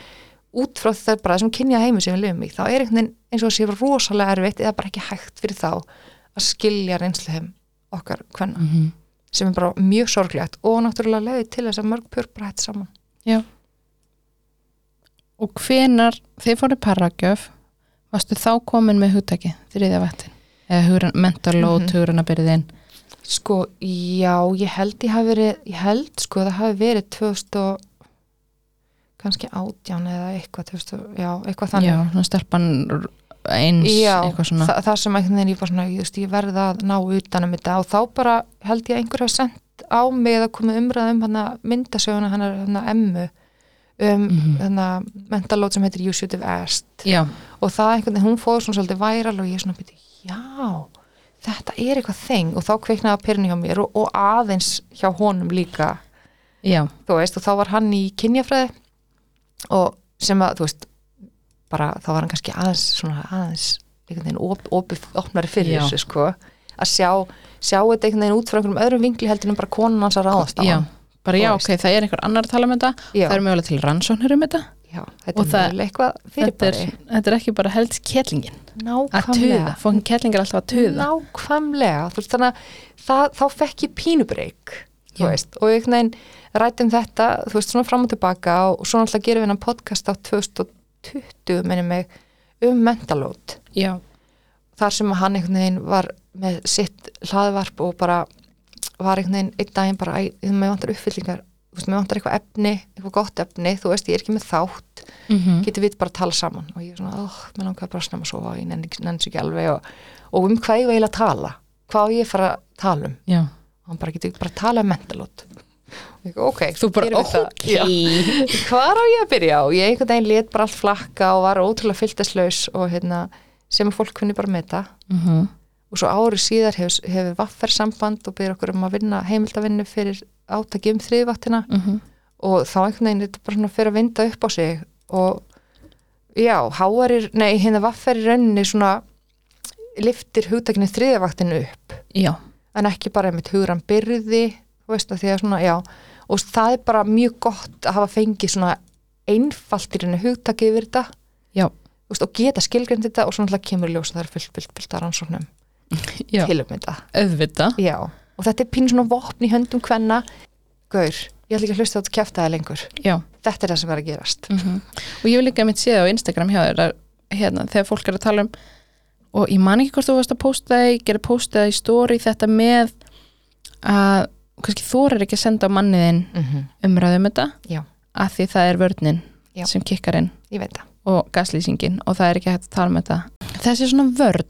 út frá það bara þessum kynja heimi sem við lifum í þá er einhvern veginn eins og sé rosalega erfitt eða bara ekki hægt fyrir þá að skilja reynslu þeim okkar hvenna mm sem er bara mjög sorglegt og náttúrulega leiði til þess að mörg pur bara hætt saman og hvenar þið fóru paragjöf varstu þá komin með hugtaki þriðja vettin eða hugran, mental load, mm. -hmm. hugranabyrðin Sko, já, ég held ég hafi verið, ég held sko það hafi verið 2000 og kannski átján eða eitthvað, 2000, já, eitthvað þannig. já, svona stelpan eins Já, eitthvað svona. þa það sem einhvern veginn ég bara svona, ég, veist, ég verði að ná utan um þetta. Og þá bara held ég að einhver hafi sendt á mig eða komið umræð um hana myndasöguna hennar hana emmu um Mhm. hana mentalót sem heitir You Should Have Asked. Já, og það einhvern veginn, hún fór svona svolítið væral og ég svona byrja, já þetta er eitthvað þeng. Og þá kveiknaði að pyrni hjá mér og, og aðeins hjá honum líka. Já, þú veist, og þá var hann í kynjafræði og sem að, þú veist bara, þá var hann kannski aðeins svona aðeins, einhvern veginn op, op, opnari fyrir Já. þessu, sko. Að sjá, sjá þetta einhvern veginn út frá einhverjum öðrum vinkli heldur en bara konan hans að ráðast á hann. bara já, ok, það er einhver annar að tala um þetta. Já, það er mögulega til rannsóknir um þetta. Já, þetta og er mjög eitthvað þetta fyrirbæri er, þetta er ekki bara helst kettlingin að nákvæmlega. Tuða, fókin kettling er alltaf að tuða. Nákvæmlega. Þú veist, þannig að það, þá fekk ég pínubreik. Veist, og einhvern veginn rættum þetta, þú veist, svona fram og tilbaka og svo náttúrulega gerum við hennan podcast á 2020, minni mig um mentalót, já, þar sem hann einhvern veginn var með sitt hlaðvarp og bara var einhvern veginn einn daginn bara, æ, með vantar uppfyllingar þú veist, með vantar eitthvað efni, eitthvað gott efni þú veist, ég er ekki með þátt mm getur við bara að tala saman? Og ég er svona, oh, mér langar bara að snemma að sofa og ég nenni nenni sig ekki alveg og, og um hvað ég vil að tala? Hvað ég fara að tala um? Já hann bara getur bara að tala um ég, ok, þú bara, það. ok hvað á ég að byrja? Á ég einhvern veginn let bara allt flakka og var ótrúlega fylltaslaus og hérna, sem að fólk kunni bara meta. Mhm. og svo ári síðar hefur, hefur vaffer samband og byrja okkur um að vinna heimildavinnu fyrir átaki um þriðvaktina. Mhm. og þá einhvern veginn þetta bara svona fyrir að vinda upp á sig. Og já, háarir, nei, hérna vaffer í rauninni svona liftir hugtakinu þriðavaktinu upp. Já, en ekki bara einmitt hugran byrði veist að að svona, og það er bara mjög gott að hafa fengið svona einfalt í rauninni hugtakið yfir þetta. Já, og geta skilgrind þetta og svona kemur í ljós að það er fullt, fullt, fullt að rannsóknum já, til um þetta. Og þetta er pínu svona vopn í höndum hvenna gaur, ég ætla ekki að hlusta á þetta kæftæði lengur. Já, þetta er það sem er að gerast. Mm og ég vil líka mitt séð á Instagram hjá þér að, hérna, þegar fólk er að tala um og ég man ekki hvort þú varst að posta það ég gerði postaði í story þetta með að kannski þorir ekki að senda á manniðin mm -hmm. umræðum þetta Já. að því það er vörnin Já. sem kikkar inn það og gaslýsingin og það er ekki hægt að tala um þetta þessi svona vörn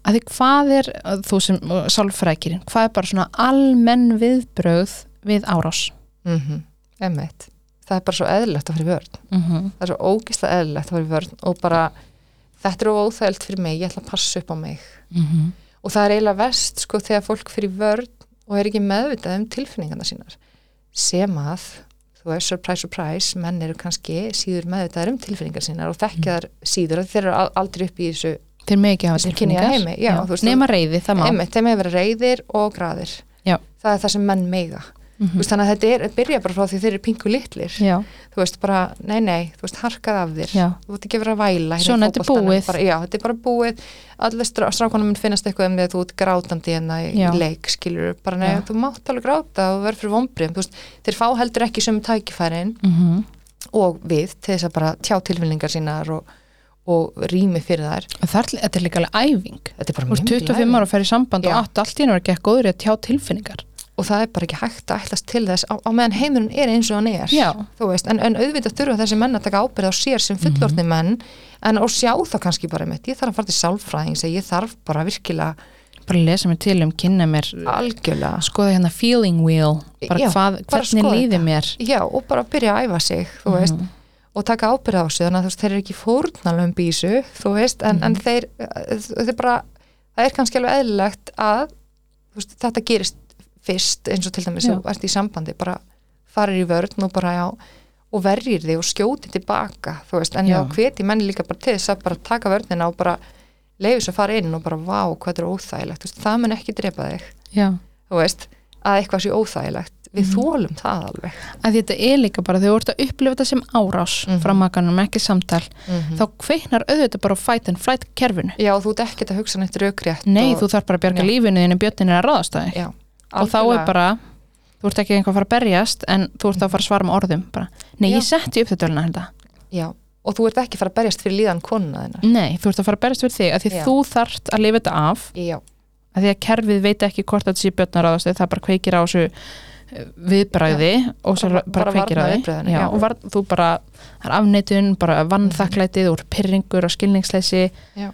að því hvað er, þú sem sálfrækirinn, hvað er bara svona almenn viðbröð við árás mm -hmm. Emmett. það er bara svo eðlilegt að fyrir vörn mm -hmm. það er svo ógislega eðlilegt að fyrir vörn og bara þetta er óþægilt fyrir mig, ég ætla að passa upp á mig. Og það er eiginlega vest sko þegar fólk fyrir vörn og er ekki meðvitað um tilfinningarna sínar. Sem að þú veist, surprise, surprise, menn eru kannski síður meðvitaðar um tilfinningar sínar og þekkja þar síður að þeir eru al- aldrei upp í þessu þeir með ekki hafa tilfinningar. nema reyði, það má. Þeim hefur verið reyðir og graðir. Já. það er það sem menn meiga Mhm. þú veist, þannig að þetta er, byrja bara frá því þeir eru pingu litlir. Já, þú veist bara, nei nei, þú veist, harkað af þér. Já. þú veist ekki vera að væla hérna Svona, þetta er búið. bara, já, þetta er bara búið. Allir strá, strákunum mun finnast eitthvað um því að þú ert grátandi hérna í, Já. í leik skilur, bara nei, þú mátt alveg gráta og verður fyrir vombrið, þú veist, þeir fá heldur ekki sem tækifærin mm og við til þess að bara tjá tilfinningar sínar og, og rými fyrir þær. Það er, þetta er líka alveg æfing. Er Þú mjög 25 ára og fer í samband Já. og allt í er ekki góður í að tjá tilfinningar og það er bara ekki hægt að ætlast til þess á, á meðan heimurinn er eins og hann er en, en auðvitað þurfa þessi menn að taka ábyrð á sér sem fullorðni menn en og sjá það kannski bara mitt ég þarf að fara til sálfræðings ég þarf bara virkilega bara lesa mér til um, kynna mér algjörlega skoða hérna feeling wheel bara Já, hvað, hvernig líði mér já, og bara byrja að æfa sig þú veist, og taka ábyrð á sig þannig að veist, þeir eru ekki fórnalum bísu veist, en, en þeir, þeir bara, það er kannski alveg eðlilegt að veist, þetta gerist fyrst eins og til dæmis þú ert í sambandi bara farir í vörn og bara já og verjir þig og skjóti tilbaka þú veist, en já, Já. hveti menni líka bara til þess að bara taka vörnina og bara leiði svo að fara inn og bara vá, hvað þetta er óþægilegt veist, það mun ekki drepa þig. Já, þú veist, að eitthvað sé óþægilegt. Við Mhm. þólum það alveg. Að þetta er líka bara þegar þú ert að upplifa þetta sem árás Mhm. frá makanum, ekki samtal mm þá kveiknar auðvitað bara fight and flight kerfinu Já, þú ert ekkert að hugsa neitt raukrétt nei, og, þú þarf bara að bjarga lífinu þínu bjötnin er að ráðast já, og þá er bara, þú ert ekki einhvað að fara að berjast en þú ert að fara að svara með orðum bara, nei, Já. ég setti upp þetta þetta Já, og þú ert ekki að fara að berjast fyrir líðan konuna þinnar. Nei, þú ert að fara að berjast fyrir þig að því Já. þú þarft að lifa þetta af. Já, að því að kerfið veit ekki hvort þetta sé björnar ráðast það bara kveikir á þessu eh, viðbræði og svo Bara- bara, kveikir á því. og var, þú bara, er afneitun bara vannþakklætið úr pyrringur og skilningsleysi. Já.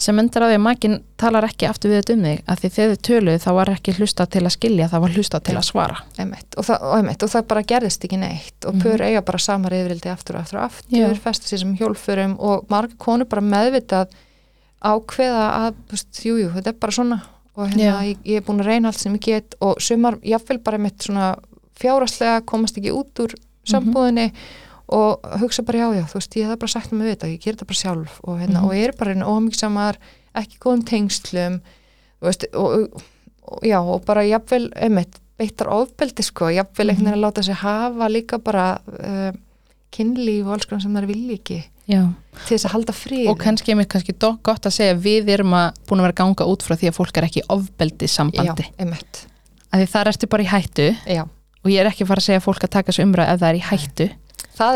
Sem endur á því að makin talar ekki aftur við þetta um þig að því þegar þið töluðu þá var ekki hlusta til að skilja það var hlusta til að svara. Einmitt. Og, það, einmitt og það bara gerðist ekki neitt. Og Mhm. pör eiga bara samar yfirildi aftur og aftur og aftur, Já. festa sér sem hjólfurum og marga konur bara meðvitað ákveða að, veist, jú, þetta er bara svona. Og hérna, ég, ég er búin að reyna allt sem ég get og sumar, jáfnvel bara mitt svona fjárastlega komast ekki út úr sambúðinni og hugsa bara já, já, þú veist, ég hef bara sagt mig við þetta, ég ger þetta bara sjálf og, hérna, Mhm. og ég er bara ómíksamar, ekki góðum tengslum, þú veist, og, og já, og bara jafnvel, einmitt, beittar ofbeldi, sko, jafnvel einhvern veginn að láta sig hafa líka bara uh, kynlíf og alls konar sem það vilja ekki já. til þess að halda frið. og kannski er mér kannski gott að segja að við erum að búin að vera að ganga út frá því að fólk er ekki ofbeldi sambandi Já, einmitt, að því þar ertu bara í hættu já. og ég er ekki að fara að segja að fólk að taka þessu umræð ef það er í hættu Það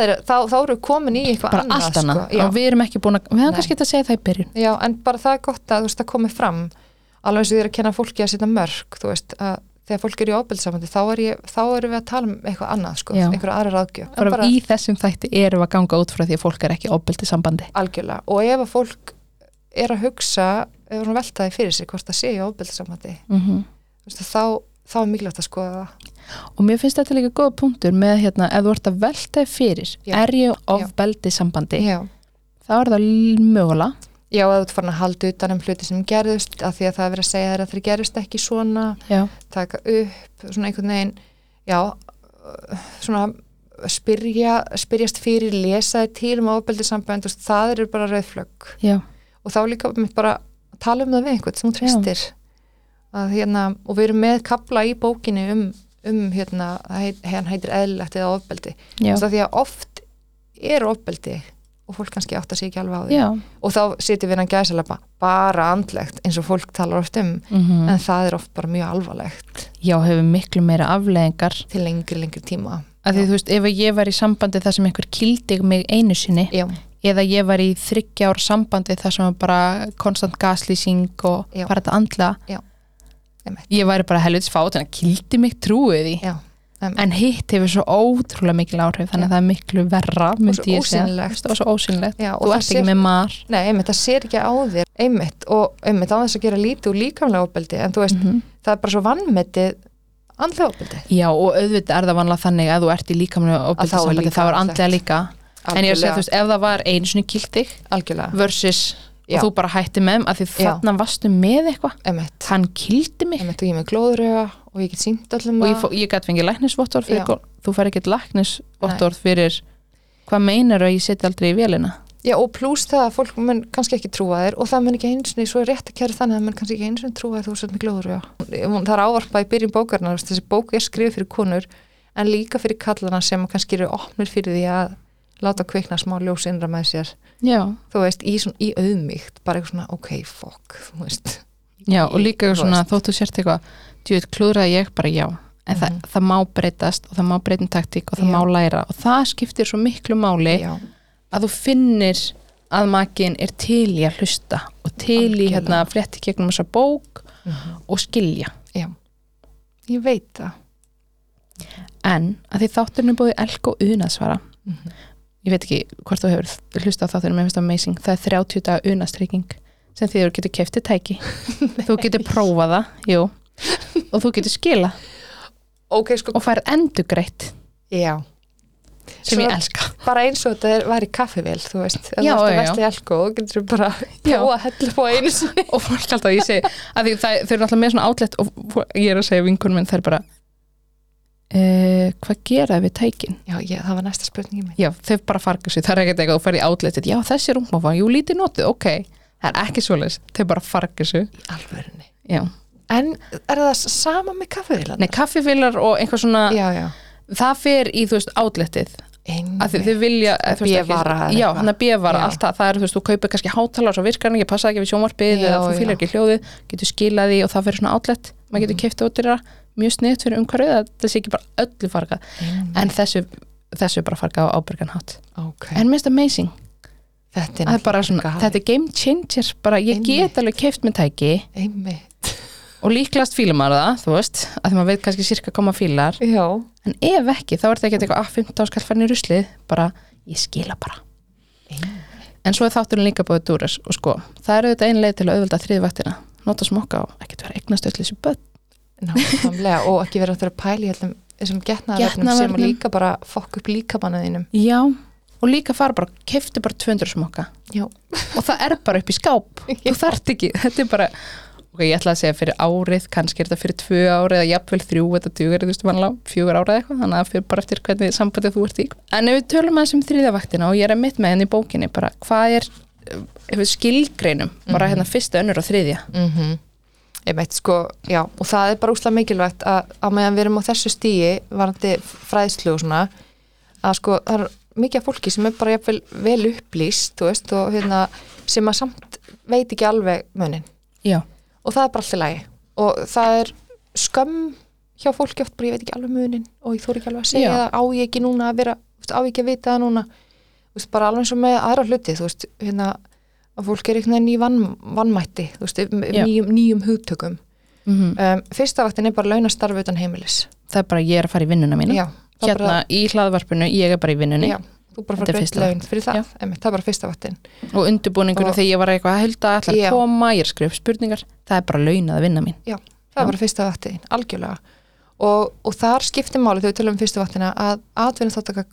er, þá, þá eru komin í eitthvað bara annað, allt annað. sko. og við erum ekki búin að, við hefum kannski þetta að segja það í byrjun. Já, en bara það er gott að þú veist að komi fram. Alveg eins og er að kenna fólki að setja mörg þú veist, að þegar fólk er í ábyrðsamandi þá, er erum við að tala um eitthvað annað sko, einhverja aðra ráðgjöf. Bara, bara í þessum þætti erum við að ganga út frá því að fólk er ekki í ofbeldi sambandi algjörlega, og ef að fólk er að hugsa, ef hún veltaði fyrir sig hvort það sé í ábyrðsamandi mm þá, þá er mikilvægt að skoða það og mér finnst þetta líka góða punktur með hérna, ef þú ert að velta fyrir Já. er ég ofbeldi sambandi Já, þá er það mögulega. Já ef þú ert farin að halda utan um hluti sem gerðust af því að það er verið að segja þér að þeir gerðust ekki svona já, taka upp, svona einhvern veginn já, svona spyrja, spyrjast fyrir lesa þér til um ofbeldi sambönd það eru bara rauðflögg og þá líka mitt bara að tala um það við einhvern sem þú tristir að hérna, og við erum með kapla í bókinni um, um hérna, hann heitir eðlilegt eða ofbeldi. Já, það því að oft er ofbeldi og fólk kannski átt að sé ekki alveg á því. Já. og þá sitjum við hann gæsalapa bara andlegt eins og fólk talar oft um Mm en það er oft bara mjög alvarlegt. Já, hefur miklu meira afleðingar til lengri, lengri tíma. Að því þú veist, ef ég var í sambandi þar sem einhver kildi mig einu sinni já, eða ég var í þryggja ár sambandi þar sem bara konstant gaslýsing og Já. bara þetta andla. Ég væri bara helvits fát en að kildi mig trúið því. Já, en hitt hefur svo ótrúlega mikil áhrif þannig að það er miklu verra myndi svo veist, og svo ósynlegt Já, og þú það ert ekki sér- með mar. Nei, einmitt, það sér ekki á þér. Einmitt, og einmitt á þess að gera lítið úr líkamlega ofbeldi, en þú veist, Mhm. það er bara svo vannmetið andlega ofbeldi. Já og auðvitað er það vanlega þannig að þú ert í líkamlega Að þá er líka þá er andlega líka. En ég er að segja, þú veist, ef það var einu kildig algjörlega, versus Já. og þú bara hætti með þeim að því þarna varstu með eitthvað hann kildi mig emitt og ég með glóðuröga og ég get sínt öllum og ég, það. gæti fengið læknisvottorð þú fær ekkert læknisvottorð fyrir hvað meinar að ég setja aldrei í vélina Já, og pluss það að fólk mun kannski ekki trúa þér og það mun ekki eins og svo er rétt að kæra þannig að það mun kannski ekki eins og trúa þér þú sett með glóðuröga. Það er ávarpað í byrjun bókarnar, þessi bók er skrifið fyrir konur en líka fyrir kallana sem kannski eru opnir fyrir því að láta kvikna smá ljós innra með sér. Já, þú veist, í, svona, í auðmygt bara eitthvað svona, ok, veist, já og líka Þú svona þóttu sért eitthvað djúið klúðraði ég bara já. En það, Mhm. það má breytast og það má breytum taktík og það Já. má læra. Og það skiptir svo miklu máli já, að þú finnir að makin er til í að hlusta og til í Algjörlega. hérna fletti gegnum þessa bók Mhm. og skilja. Já. Ég veit það. En að því þátturinn er búið elk og unaðsvara. Mhm. Ég veit ekki hvort þú hefur hlusta á þátturinn, mér finnst það amazing. Það er 30 daga unaðstrykking sem því þú getur keftið tæki. Þú getur prófað það, jú. Og þú getur skila ok, sko, og færð endugreitt já. Sem Svo- ég elska. bara eins og þetta er, var í kaffivél þú veist, ef Já, þú ert að já, vestli elko og getur þú bara prófa að hella upp á einu og fólk alltaf, ég segi að því það, þau eru alltaf með svona átlet og ég er að segja vinkunum minn, það er bara uh, hvað gera við tækin? já, ég, það var næsta spurningi minn Já, þau bara farga sér, það er ekkert eitthvað þú fer í átletið, já þessi rúmmáfa, jú lítið notið, ok. Það er ekki svoleiðis, þau bara farga sér í alvörunni. Já, en er það sama með kaffivél nei kaffifélar og einhver svona já, já, það fer í, þú veist, átletið þið, þið vilja að, þú veist, eða Já, hann er Já. allt það, það er, þú veist, þú kaupir kannski hátalar svo virkar hann ekki, passa ekki við sjónvarpið Já, eða þú já. fýlar ekki hljóðið, getur skilað því og það fyrir svona átlet, maður getur Mhm. keift út í það mjög sniðt fyrir umhverfið að það sé ekki bara öllu fargað, en þessu þessu er bara fargað á ábyrgan hátt. Ok, en mest amazing, þetta er bara svona þetta er game changer, bara. Ég Einmitt. get alveg keift með tæki. Einmitt. Og líklast fílar maður það, þú veist að því maður veit kannski sirka koma fílar. Já, en ef ekki, þá er þetta ekki eitthvað að 15 skall fann í ruslið, bara ég skila bara. Einmitt. en svo er þátturinn líka búið dúres og sko, það er auðvitað ein leið til að auðvölda þriðvaktina nota smokka og ekkert vera eignast öll þessu börn nákvæmlega og ekki vera að þurfa að pæla í allum þessum getnaðarvefnum sem líka bara fokk upp líkamannaðinum já, og líka fara bara, keftu bara 200 smokka. Já, og það er bara upp í skáp. Já. þú þarft ekki, þetta er bara ok, ég ætla að segja fyrir árið, kannski er þetta fyrir tvö árið eða jafnvel þrjú, þetta dugur þú veist, vanlega fjögur árið eitthvað, þannig að fyrir bara eftir hvernig sambandið þú ert í. En ef við tölum aðeins um þriðavaktina og ég er að mitt með henni í bókinni bara, hvað er, við skilgreinum bara Mhm. hérna fyrsta, önnur og þriðja? Mm ég veit sko, já og það er bara úslega mikilvægt að á meðan við erum á þessu stíi varandi fræðslu og svona að sko, það er mikið af fólki sem er bara jafnvel vel upplýst, veist, og hérna sem að samt veit ekki alveg munin. Já, og það er bara alltaf lægi og það er skömm hjá fólki oft bara ég veit ekki alveg munin og ég þóri ekki alveg að segja það. Á ég ekki núna að vera, á ég ekki að vita það núna? Veist, bara alveg eins og með aðra hluti þú veist, hérna að fólk er einhvern veginn í vann, vannmætti veist, um- nýjum, nýjum hugtökum. Mm um, fyrsta vaktin er bara launastarf utan heimilis. Það er bara ég er að fara í vinnuna það er hérna bara, í hlaðvarpinu, ég er bara í vinnunni. Já, þú bara fara greitt fyrsta laun fyrir það. Einmitt, það er bara fyrsta vaktin. Og undirbúningunum Og- þegar ég var eitthvað að hölda allar Já. koma, ég er upp spurningar það er bara launað að vinna mín. Það Já. er bara fyrsta vaktin, algjörlega. Og, og þar skiptir máli þegar við tölum um fyrstu vaktina að atvinnum þáttaka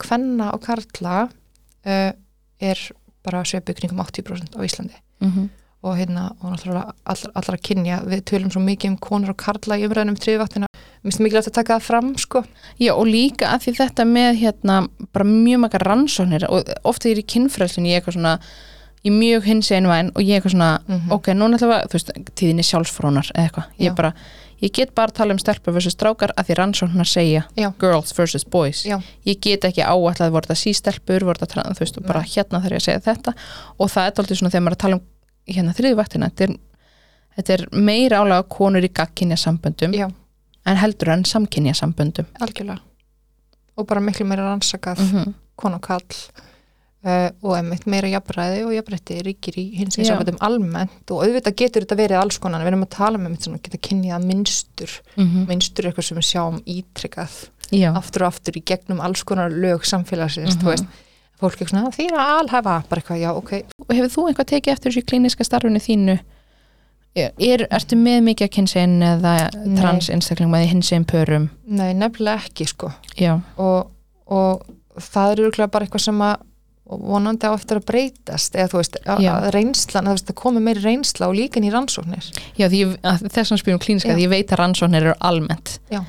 bara sveipið kringum 80% á Íslandi. Mm -hmm. og hérna, og náttúrulega allra, allra kynja, við tölum svo mikið um konur og karla í umræðinum þriðvaktina mér finnst mikilvægt að taka það fram, sko. Já og líka að því þetta með hérna bara mjög makar rannsóknir og ofta ég er í kynfrælsinu ég er eitthvað svona er mjög hins einvæn og ég er eitthvað svona Mhm. ok, núna ætlum við að, þú veist, tíðinni sjálfsfrónar eða eitthvað, ég er bara, ég get bara að tala um stelpur versus strákar að því rannsóknar segja Já. girls versus boys. Já. ég get ekki áætlað voru þetta sístelpur voru þetta, trans- þú veist, og bara hérna þarf ég að segja þetta. Og það er aldrei svona þegar maður að tala um hérna þriðvættina, þetta þetta er meira álega konur í gagkinja samböndum en heldur en samkynja samböndum algjörlega. Og bara miklu meira rannsakað mm -hmm. kon og kall uh, og einmitt meira jafnræði og jafnrætti ríkir í hins eins og almennt og auðvitað getur þetta verið alls konar. Við erum að tala með mitt svona geta kynjað mynstur mynstur er eitthvað sem við sjáum ítrykkað aftur og aftur í gegnum alls konar lög samfélagsins, Mhm. þú veist. Fólk er svona, því að alhæfa, bara eitthvað, já, ok. Og hefur þú eitthvað tekið eftir þessu klíniska starfinu þínu? Er, ertu með mikið að kynsegin eða Nei. trans einstaklingum eða hinsegin pörum? Nei, nefnilega ekki, sko. Og, og það er örgulega bara eitthvað sem að og vonandi á eftir að breytast eða þú veist, að, reynslan að, þú veist, að komi meiri reynsla og líka inn í rannsóknir. Já, því þess að spyrum klíniska, Já. því ég veit að rannsóknir eru almennt. Já.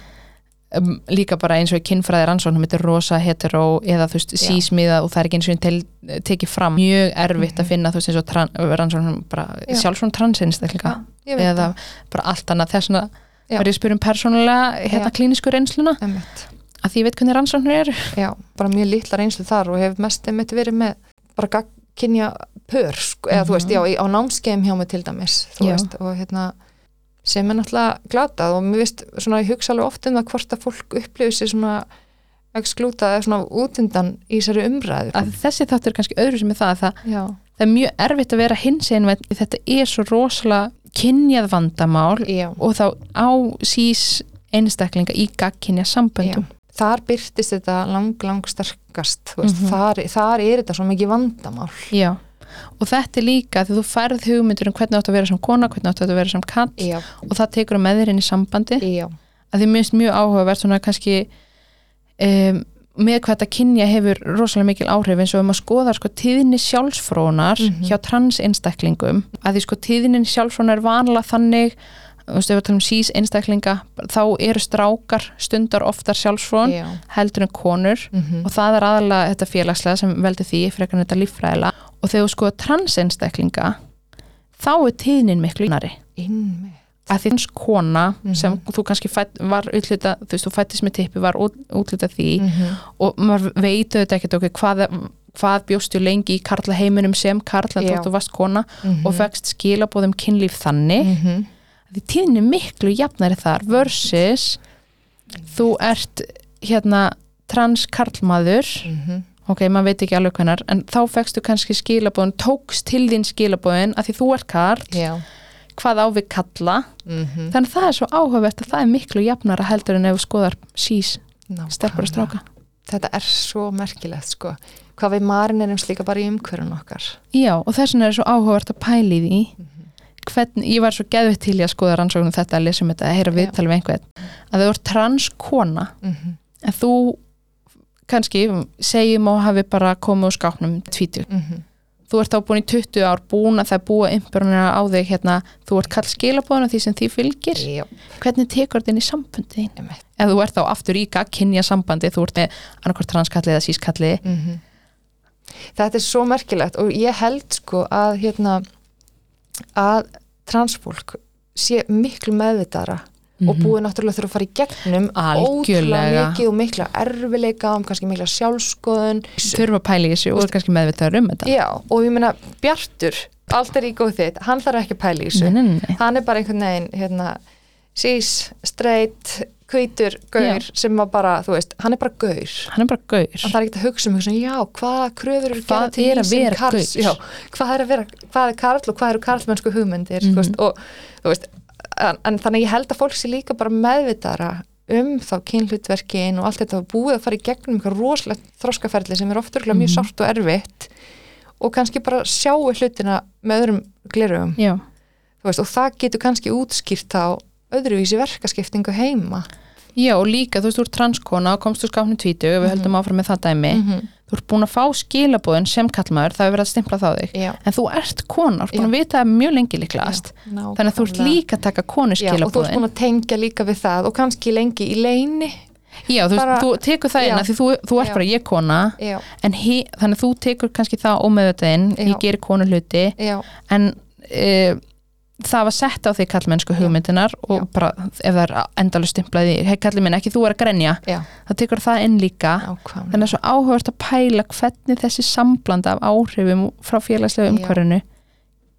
um, líka bara eins og í kynfræði rannsóknum þetta er rosa hetero eða þú veist sísmiða og það er ekki eins og tel, tekið fram. Mjög erfitt að Mhm. finna þú veist eins og tran, rannsóknum sjálfsvon transinstakleika eða bara allt annað. Þess að spyrja um persónulega hérna klínisku reynsluna. Það einmitt. Að því ég veit hvernig rannsóknir eru. Já, bara mjög litla reynslu þar og hef mest einmitt verið með bara gagkinja pör, sko, eða þú veist, Mhm. já, á námskeim hjá mig til dæmis, þú Já. veist, og hérna sem er náttúrulega glatað og mér veist svona ég hugsa alveg oft um það hvort að fólk upplifir sér svona eksklútað eða svona útundan í þessari umræðu. Að þessi þáttur er kannski öðru sem er það að það, það er mjög erfitt að vera hins einn þetta er svo rosalega kynjað vandamál já, og þá á sís einstaklinga í gagkinja samböndum Þar byrtist þetta lang, lang sterkast, þú veist, Mhm. þar, þar er þetta svo mikið vandamál. Já, og þetta er líka því þú færð hugmyndur um hvernig átt að vera sem kona, hvernig átt að vera sem kall Já, og það tekur með þér inn í sambandi já, að því minnst mjög áhugavert svona kannski um, með hvað þetta kynja hefur rosalega mikil áhrif eins og um að skoða sko tíðinni sjálfsfrónar Mhm. hjá trans einstaklingum að því sko tíðinni sjálfsfrónar er vanlega þannig þú veist, ef við talum sís einstaklinga þá eru strákar stundar oftar sjálfsfrón já. heldur en konur Mm og það er aðalega þetta félagslega sem veldur því frekar en þetta líffræðilega og þegar þú sko transeinstaklinga þá er tíðnin miklu innari Innmi. að því hans kona Mhm. sem þú kannski fætt, var útluta þú veist, þú fættist með tippi, var út, útluta því Mm og maður veit auðvitað ekkert okkur hvað, hvað bjóstu lengi í karla heiminum sem Já. þótt þú varst kona -hmm. og fegst skilabóðum kynlíf þannig mm -hmm. Því tíðin er miklu jafnari þar versus þú ert hérna trans karlmaður. Mhm. ok, maður veit ekki alveg hvernar en þá fegstu kannski skilabóðin tókst til þín skilabóðin að því þú ert karl. Já. hvað á við kalla? Mm þannig að það er svo áhugavert að það er miklu jafnara heldur en ef þú skoðar sís stelpur og stráka. Þetta er svo merkilegt sko. Hvað við marin erum slíka bara í umhverjum okkar. Já, og þess vegna er svo áhugavert að pæli því hvernig, ég var svo geðvitt til í að skoða rannsóknum þetta að lesa um þetta, að heyra viðtal við einhvern að þau voru trans kona mm -hmm. en þú kannski segjum og hafi bara komið úr skáknum tvítu þú ert þá búin í 20 ár búin að það er búið umbyrjunina á þig hérna, þú ert kall skilabóðan því sem því fylgir. Já, hvernig tekur þetta inn í einmitt. ef þú ert þá aftur í kynja sambandi þú ert með annarkvort transkalli eða sískalli Mhm. Þetta er svo merkilegt og ég held sko að hérna að transfólk sé miklu meðvitara og búið náttúrulega þurfa að fara í gegnum Algjörlega. ótrúlega mikið og mikla erfileika um kannski mikla sjálfskoðun þurfa að pæla í þessu og kannski meðvitaður um þetta Já, og ég meina Bjartur, allt er í góð þitt hann þarf ekki að pæla í þessu nei, nei, nei. hann er bara einhvern veginn hérna, sís, straight hvítur, gaur sem var bara, þú veist, hann er bara gaur hann er bara gaur hann þarf ekki að hugsa um hugsa, já, hvaða kröfur eru Hvað er að vera karls? gaur? já, hvað er að vera, hvað er karl og hvað eru karlmennsku hugmyndir mm Mhm. veist, og þú veist en, en þannig að ég held að fólk sé líka bara meðvitara um þá kynhlutverkin og allt þetta og búið að fara í gegnum eitthvað rosalegt þroskaferli sem er oftur mjög Mhm. sárt og erfitt og kannski bara sjáu hlutina með öðrum já, veist, og það getur kannski útskýrt á öðruvísi verkaskiptingu heima. Já og líka þú veist, þú ert transkona og komst úr skáfnum tvítu við höldum áfram með það dæmi. -hmm. þú ert búin að fá skilabóðin sem kallmaður það hefur verið að stimpla þá þig. Já, en þú ert kona, þú ert búin að vita mjög lengi líklegast. Já, þannig að þú ert líka að taka konu Já, og þú ert skilabóðin búin að tengja líka við það og kannski lengi í leini Já, þú, Bara- þú tekur það inn að því þú, þú ert Já. bara ég kona he, þannig að þú tekur kannski það ómeðvitaðinn, ég gerir konu hluti. Já, en e, það var sett á því kallmennsku hugmyndinar og Já. bara ef það er endalega stimplaði, hei kallið minn ekki þú er að grenja, já, það tekur það inn líka. Þannig að svo áhugast að pæla hvernig þessi samblanda af áhrifum frá félagslega umhverfinu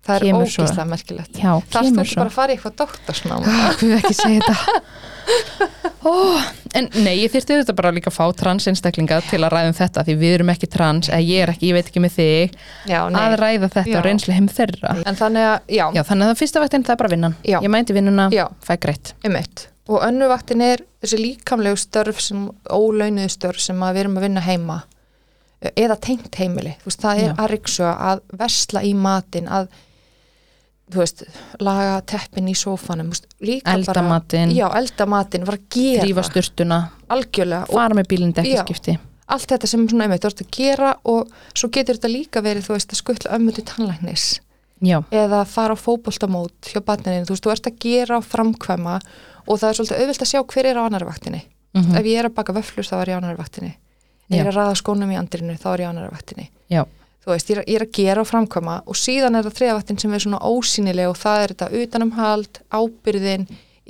það er ógislega merkilegt. Já, það er svo. bara að fara í eitthvað doktorsnám? Hvað við ekki segja þetta. Oh, En nei, ég þyrfti þetta bara líka að fá transinstaklinga til að ræða um þetta því við erum ekki trans, eða ég er ekki, ég veit ekki með þig já, að ræða þetta Já. og reynslu heim þeirra en þannig að, já, Já, þannig að það fyrsta vaktin það er bara vinnan. Ég mænti vinnuna, Já. fæ greitt. Um eitt og önnu vaktin er þessi líkamlegu störf sem ólaunuðu störf sem við erum að vinna heima eða tengt heimili, þú veist, það er að ryksu að versla í matin að þú veist, laga teppin í sófanum, þú veist, líka Elda bara matinn. já, elda matinn, var að gera algjörlega og fara með bílinn dekkiskipti allt þetta sem svona einmitt ert að gera og svo getur þetta líka verið þú veist að skuttla ömmu til tannlæknis. Já, eða fara á fótboltamót hjá barninu, þú veist, þú ert að gera og framkvæma og það er svolítið auðvilt að sjá hver er á annari vaktinni. mhm, Ef ég er að baka vöflur þá er ég á annari vaktinni. Ef ég er að raða skónum í andrinu þá er ég á annari vaktinni. já, Þú veist, ég er, ég er að gera og framkvæma og síðan er það þriðavaktin sem er svona ósýnileg og það er þetta utanumhald, ábyrðin,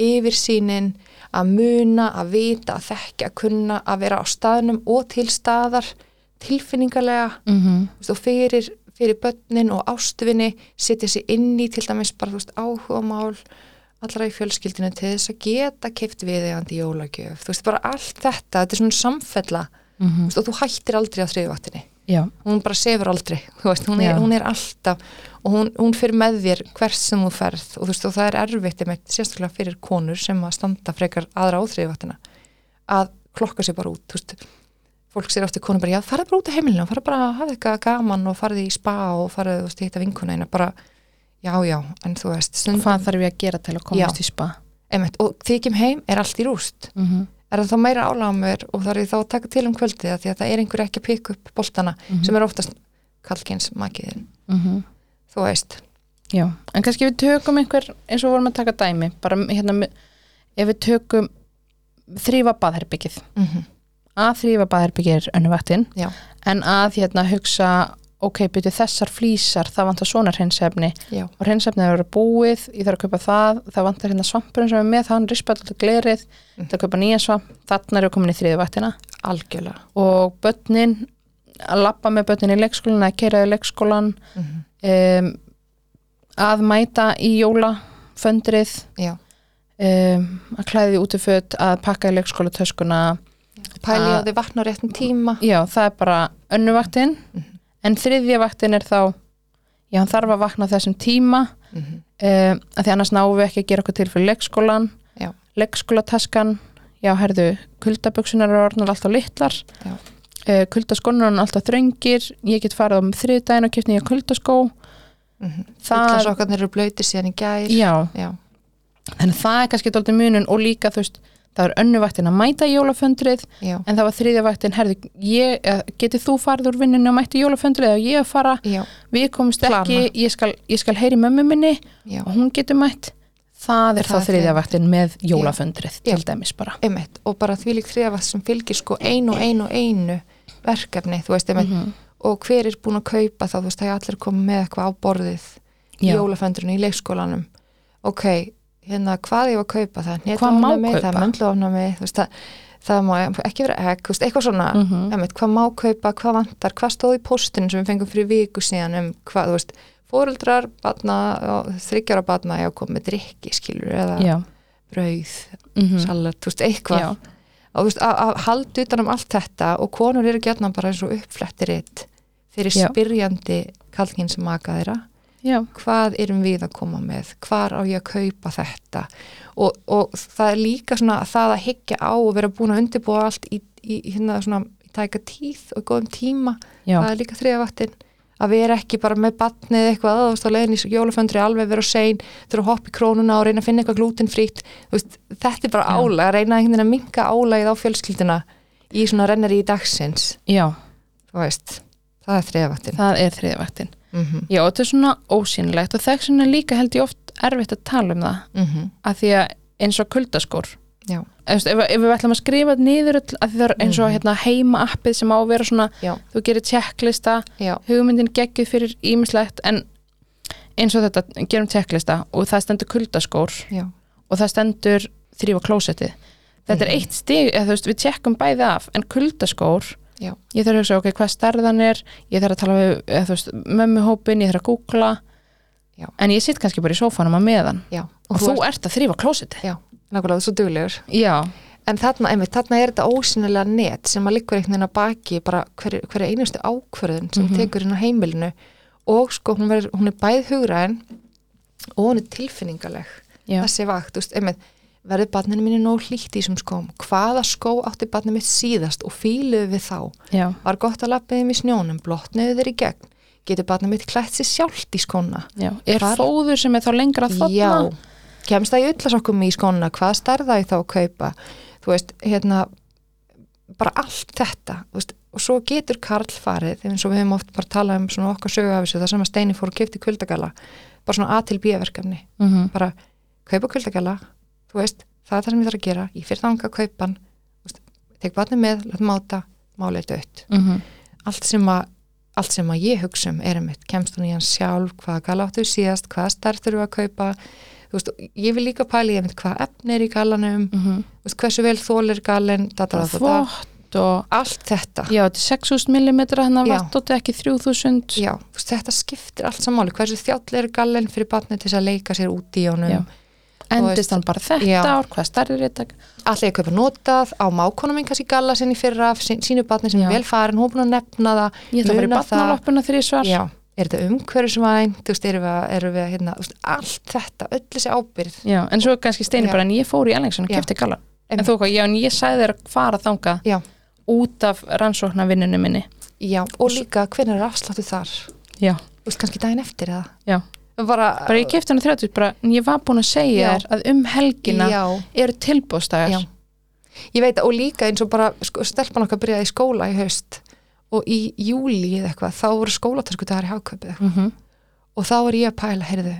yfirsýnin, að muna, að vita, að þekka, að kunna, að vera á staðnum og til staðar, tilfinningarlega þú veist, og fyrir, fyrir börnin og ástvinni setja sér inn í til dæmis bara þú veist, áhugamál allra í fjölskyldinu til þess að geta keift viðeigandi jólagjöf, þú veist, bara allt þetta þetta er svona samfella. Þú veist, og þú hættir aldrei á þriðvaktinni já, hún bara sefur aldrei, veist, hún er, Já. hún er alltaf og hún, hún fyrir með þér hvert sem þú ferð og veist, og það er erfitt sérstaklega fyrir konur sem að standa frekar aðra á þriðvaktina að klokka sér bara út, veist. Fólk sér ofta konur bara, já, farið bara út á heimilinu farið bara að hafa eitthvað gaman og farið í spa og þú veist, hitta vinkuna eina bara, já, já, en þú veist hvað þarf ég að gera til að komast í spa? Einmitt, og því ekki heim er allt í rúst. Mhm, er það þá meira álaga mér og þarf ég þá að taka til um kvöldið því að það er einhver ekki að pikka upp boltana Mhm. sem er oftast kallkins makiðin, mhm. Þú veist. Já, en kannski við tökum einhver eins og vorum að taka dæmi bara hérna, ef við tökum þrýfa baðherbyggið mm að þrýfa baðherbyggið er önnuvaktin Já. en að hérna hugsa ok, byrju þessar flýsar, það vantar svona hreinsefni já, og hreinsefni er vera búið ég þarf að kaupa það, það vantar hérna svampurinn sem er með það, hann rispa alltaf glerið Mhm. það að kaupa nýja svamp, þarna er við komin í þriðvaktina algjörlega. Og börnin að lappa með börnin í leikskólan að keira í leikskólan mm um, að mæta í jólaföndrið um, að klæði út í föt að pakka í leikskóla töskuna pæli að þið vatna á réttum tíma. Já, það er bara önnuvaktin Mhm. En þriðja vaktin er þá já, hann þarf að vakna þessum tíma mm -hmm. um, að því annars náum við ekki að gera okkur til fyrir leikskólan Já. leikskólataskan já, herðu, kuldaböksunar eru orðnar alltaf litlar. Uh, kuldaskónar eru alltaf þröngir. Ég get farið á þriðdæðin og kipta nýja kuldaskó. Mm -hmm. Það- sokkarnir eru blöytir síðan í gær. Já, já, þannig að það er kannski dálítið munun og líka þú veist, það er önnuvaktin að mæta jólaföndrið já, en það var þriðja vaktin, herðu, ég, eh, getið þú farið úr vinninu og mætti jólaföndrið eða ég að fara, já, við komumst ekki ég skal, ég skal heyri mömmu minni já. og hún getur mætt. Það er Það þá er þriðja þriðja vaktin með jólaföndrið til dæmis bara. Einmitt, og bara því líkt þriðavakt sem fylgir sko einu og einu og einu verkefni, veist, einmitt. Mhm. og hver er búin að kaupa þá, þú veist, það er allir komið með eitthvað á borðið jólaföndrunni í leikskólanum. Ok, hérna, hvað ég var að kaupa það Hvað má netofnami, það kaupa? er veist, það, það má ekki vera egg, veist, eitthvað svona Mhm. einmitt, hvað má kaupa, hvað vantar, hvað stóð í postinu sem við fengum fyrir viku síðan um hvað, þú veist, fóruldrar þryggjara batna, já, komið með drikki skilur, eða já, brauð Mhm. salat, þú veist, eitthvað já, og þú veist, að, halda utan um allt þetta og konur eru gætna bara eins og uppflettirinn fyrir Já. spyrjandi kallkins maka þeirra já, hvað erum við að koma með? Hvar á ég að kaupa þetta? Og, og það er líka svona það að hyggja á og vera búin að undirbúa allt í, í, hérna svona í tæka tíð og góðum tíma. Já, það er líka þriðavaktin að erum ekki bara með batnið eitthvað að þú veist á leiðin í jólaföndri alveg vera sein þurfa að hoppa í krónuna og reyna að finna eitthvað glútenfrít þetta er bara Já. álag að reyna einhvern veginn að minka álagið á fjölskylduna í svona rennari í dagsins. Já. Það er þriðavaktin mm -hmm. já, þetta er svona ósýnilegt og þess vegna líka held ég oft erfitt að tala um það. Mm að því að eins og kuldaskór. Ef, ef, við ætlum að skrifa niður öll, að því það er eins og Mhm. hérna, heima appið sem á að vera svona, já, þú gerir checklista já, hugmyndin geggjuð fyrir ímislegt en eins og þetta, gerum checklista og það stendur kuldaskór já, og það stendur þrýfa klósettið. Þetta er Mhm. eitt stig, eða veist, við tjekkum bæði af en kuldaskór Já. ég þarf að hugsa, ok, hvað stærðan er ég þarf að tala við, eða, þú veist, mömmuhópin ég þarf að googla. Já. en ég sitt kannski bara í sófanum að meðan. Já. Og, þú ert að þrýfa klósettið. Já, nákvæmlega, þú er svo duglegur. Já, en þarna, einmitt, þarna er þetta ósynilega net sem að liggur einhvern veginn að baki bara hverju hver einustu ákvörðun sem Mhm. tekur inn á heimilinu. Og sko hún, ver, hún er bæð hugræðin og hún er tilfinningaleg já, þessi vakt, þú veist, einmitt verður barninu mínu nóg hlýtt í þessum skóm. Hvaða skó átti barninu mitt síðast og fíluðu við þá, já, var gott að lappa þeim í snjónum, blotnuðu þeir í gegn? Getur barninu mitt klætt sér sjálft í skóna? Já. Er Hvar- fóður sem er þá lengra að þotna Já, kemst það í ullasokkum í skóna, hvað stærða ég þá að kaupa? Þú veist, hérna bara allt þetta, þú veist, og svo getur Karl farið eins og við hefum oft bara talað um svona okkar sögu af þessu það sem að Steini fór og kefti kuldagala bara svona A til B verkefni. Mhm, bara kaupa kuldagala þú veist, það er það sem ég þarf að gera. Ég fyrir þanga að kaupa hann tek vatni með, látum máta, málið dött. Mhm, allt sem að allt sem að ég hugsa um er um mitt kemst hún í hann sjálf, hvaða gala áttu síðast hvaða stærð þurfum að kaupa. Veist, ég vil líka pæli ég hvað efni er í galanum, mhm. Þú veist, hversu vel þólir da. þvott og allt þetta. Já, þetta er 6000 mm hann að Já. vatt og ekki 3000 Já, veist, þetta skiptir allt samáli hversu þjáll er galin fyrir batni til að leika sér út í honum? Já. Endist veist- hann bara þetta Já. ár, hvað stærri er þetta allir að kaupa notað á mákonum minn kannski galla sinni fyrra sín, sínu batni sem Já. er vel farin, hún er búin að nefna það ég ætla að vera í batnaloppuna þegar ég svar Já, er þetta umhverfisvæn? Þú veist, erum við, erum við hérna, veist, allt þetta, öll þessi ábyrð Já, en svo kannski steini Já. bara en ég fór í Ellingsson og Já. kefti gallan en þú hvað, já, en ég sagði þér að fara þangað Já, út af rannsóknarvinnunni minni. Já, og líka hvernig er afsláttu þar? Já, þú veist, kannski daginn eftir eða? Já, bara, bara ég kefti hann 30 bara, en ég var búin að segja þér að um helgina já, eru tilbúðstæðar Já. Ég veit og líka eins og bara sko, stelpan okkar byrjaði í skóla í haust og í júli eða eitthvað þá voru skólatösku dagar í hagköpið mm -hmm. og þá er ég að pæla, heyrðu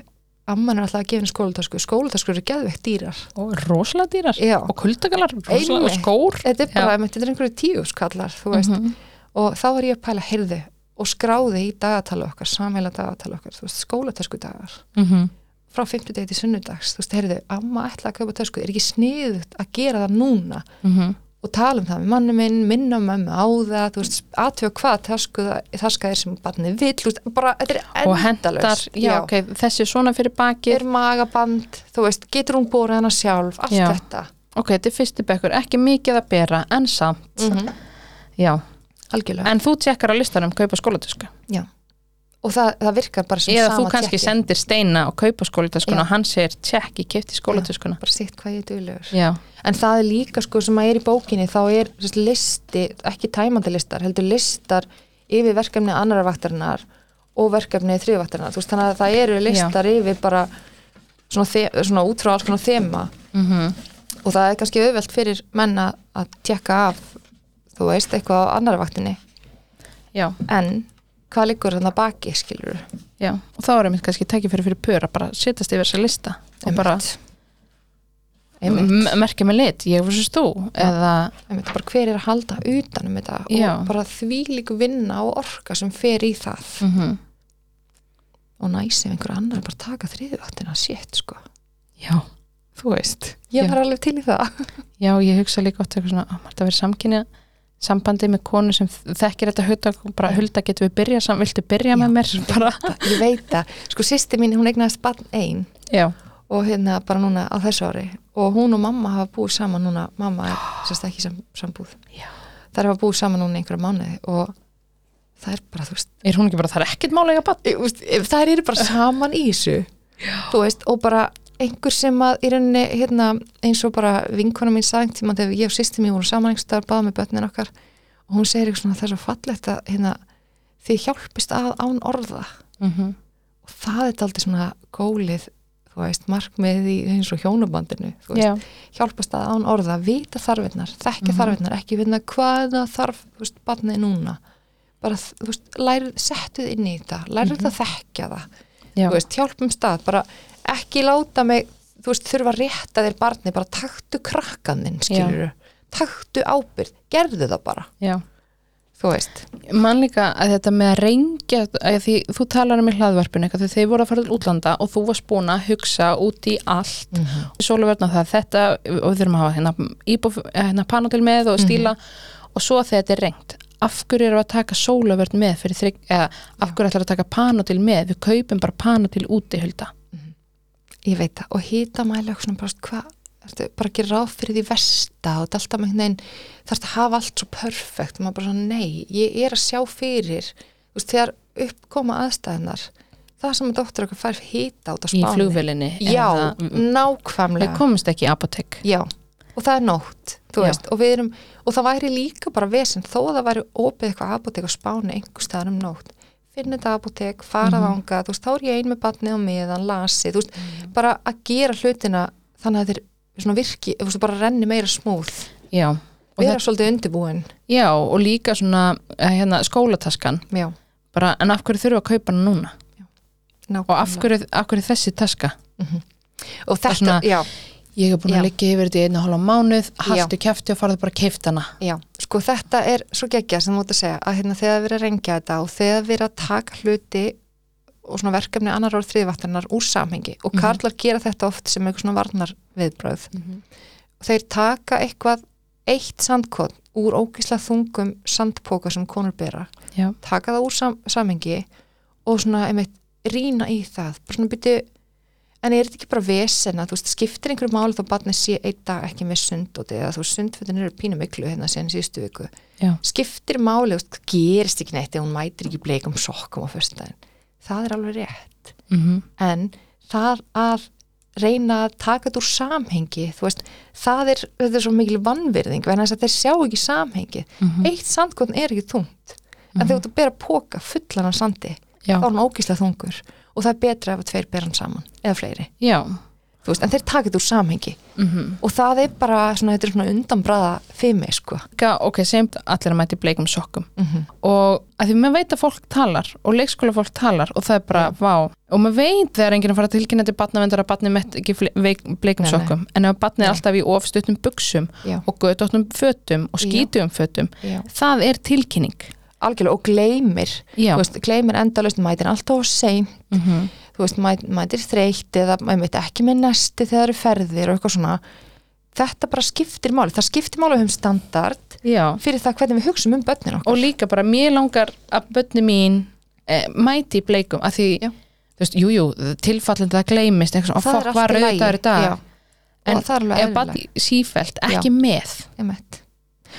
amman er alltaf að gefa henni skólatösku. Skólatösku eru geðveikt dýrar. Og rosalega dýrar. Já. og kuldagalar, og skór. Þetta er bara, þetta er einhverju tíu skallar þú veist, Mhm. og þá er ég að pæla, heyrðu og skráði í dagatala okkar samheila dagatala okkar, þú veist, skólatösku dagar Mhm. frá 50 degi til sunnudags þú veist, heyrðu, amma ætla að kaupa tösku er ekki sniðugt að gera það núna Mhm. og tala um það með manni minn, minna mömmu á það, þú veist, aðtöfa hvað tasku, taska er sem barnið vill, þú veist, bara, þetta er hendar, endalaust. já, ok, þessi er svona fyrir bakið er magaband, þú veist, getur hún borið hana sjálf, allt Já. þetta. ok, þetta er fyrsti bekkur, ekki mikið að bera en samt, Mm já Algjörlega. en þú tjekkar á listanum kaupa skólatösku Já. Og það, það virkar bara sem eða sama þú kannski tékki. sendir steina og kaupa skólatöskuna Já. og hann segir tjekk, ég kefti skólatöskuna Bara sitt hvað ég duglegur. já, En það er líka, sko, sem að er í bókinni, þá er sérst, listi, ekki tæmandi listar, heldur listar yfir verkefni annara vaktarinnar og verkefni þriðvaktarinnar. Þú veist, þannig að það eru listar yfir bara svona, svona út frá alls konar þema mm og það er kannski auðvelt fyrir menna að tjekka af þú veist, eitthvað á annara vaktinni. Já, en hvað liggur þannig baki, skilur já og þá er einmitt kannski tækifæri fyrir pör að bara setjast yfir þessa lista og bara einmitt, m- merkja með lit, ég var svo þú eða, einmitt, bara hver er að halda utanum þetta? Já. og bara því líku vinna og orka sem fer í það. Mm og næs ef einhver annar bara að taka þriðvaktina shit, sko. Já, þú veist. Ég Já. var alveg til í það. Já, ég hugsa líka oft eitthvað svona, að maður þetta verið samkynja sambandi með konu sem þekkir þetta og bara hulda getur við byrja saman, viltu byrja með mér? Bara, ég veit það, sko sýsti mín hún eignaðist barn ein já, og hérna bara núna á þessu ári. Og hún og mamma hafa búið saman núna. Mamma er sérst ekki sam, sambúð. Já. þær hafa búið saman núna einhverja mánuði og það er bara, þú veist, er hún ekki bara, það er ekkert málega e, ef þær eru bara saman í þessu. Þú veist, og bara einhver sem að í rauninni, hérna, eins og bara vinkona mín sagði tíma þegar ég og sýsti mín voru saman einhvers staðar, báða með börnin okkar og hún segir eitthvað svona, það er svo fallegt að hérna, þið hjálpist að án orða mm -hmm. og það er aldrei svona gólið þú veist, markmið í eins og hjónabandinu þú veist, já, hjálpast að án orða, vita þarfinnar þekkja Mhm. þarfinnar, ekki vinna hvaða þarf, barnið núna bara, þú veist, lærið, settuð inn í þetta lærið Mhm. að þekkja það veist, hjálpum stað, bara ekki láta mig, þú veist, þurfa að rétta þér barni, bara taktu krakkaninn skilur taktu ábyrð gerðu það bara, já. Þú veist. Man líka að þetta með að reyngja að því þú talar um í hlaðvarpinu eitthvað þegar þeir voru að fara til útlanda og þú varst búin að hugsa út í allt. Mm -hmm. sóluverna það þetta og við þurfum að hafa hérna, íbúf, hérna panotil með og stíla. Og svo þegar þetta er rengt af hverju við að taka sóluverð með fyrir þrygg, eða af hverju ætlar að taka panotil með? Við kaupum bara panotil úti hulda ég veit það, og hýta mæla hvað, bara gera ráð fyrir því versta? Og alltaf með einhvern veginn þarfst að hafa allt svo perfekt? Og maður bara svona, nei, ég er að sjá fyrir þú veist, þegar uppkoma aðstæðnar það sem að dóttur okkar fær hýta át á í spáni. flugvelinni já, eða, við nákvæmlega. Komumst ekki í apotek já, og það er nótt veist, og við erum, og það væri líka bara vesen, þó að það væri opið eitthvað apotek á spáni einhver staðar um nótt finna þetta apotek, fara Mhm. þangað þú veist, þá er ég ein með batnið á meðan, lasi þú veist, bara að gera hlutina þannig að þeir svona virki, þú veist, bara renni meira smúð já, vera það- svolítið undirbúin. Já, og líka svona eh, hérna, skólataskan. Já, bara, en af hverju við að kaupa hana núna? Nákvæmlega. Og af hverju, af hverju þessi taska? Og þetta, svona- já, ég hef búin Já. að liggja yfir þetta í einu hálfa mánuð haltu kæfti og farðu bara að keifta hana já, sko þetta er svo geggja sem þú ert að segja, að hérna þegar við erum að rengja þetta og þegar við erum að taka hluti og svona verkefni annar ár þriðvattarnar úr samhengi og Mhm. karlar gera þetta oft sem eitthvað svona varnar viðbröð Mhm. og þeir taka eitthvað eitt sandkot úr ógislega þungum sandpoka sem konur bera taka það úr sam samhengi og svona einmitt rýna í það bara svona byrju en er þetta ekki bara vesen að þú veist skiptir einhverju máli þá barnið sé einn dag ekki með sundóti eða þú veist sundfötin eru pínu miklu hérna síðan síðustu viku? Já, skiptir máli, þú veist, gerist ekki neitt ef hún mætir ekki bleikum sokkum á föstudaginn? Það er alveg rétt. Mhm, en það að reyna að taka þetta úr samhengi þú veist, það er, þetta er svo mikil vannvirðing, vegna þess að þeir sjá ekki samhengi mhm, eitt sandkotn er ekki þungt. En þegar þú ert að bera póka fullan af sandi já, þá er hann ógíslega þungur og það er betra ef að tveir bera hann saman eða fleiri, veist, en þeir þetta úr samhengi mhm. og það er bara svona, þetta er svona undanbraða fimi, sko Líka, ok, segjum allir að mæti bleikum sokkum mm -hmm. og að því maður veit að fólk talar og leikskóla fólk talar og það er bara, vá og maður veit þegar enginn að fara að tilkynna til batnavendar að batni með ekki bleikum Nei, nei. sokkum en ef batni er Nei. alltaf í ofstuttum buksum Já. og gödóttum fötum og Já. skítugum fötum Já. það er tilkynning algjörlega og gleymir veist, gleymir endalaust, mætir alltaf á sein mm þú veist, mæ, mætir þreytt eða mætir ekki með nesti þegar það eru ferðir og eitthvað svona. Þetta bara skiptir máli, það skiptir máli um standard já. fyrir það hvernig við hugsum um börnin okkar. Og líka bara mér langar að bönni mín eh, mæti í bleikum að því, Já. þú veist, jújú jú, tilfallandi það gleymist, eitthvað svona, Það fokk allt var rauðdagur í dag. Já. en og ef barn sífælt ekki með. Einmitt.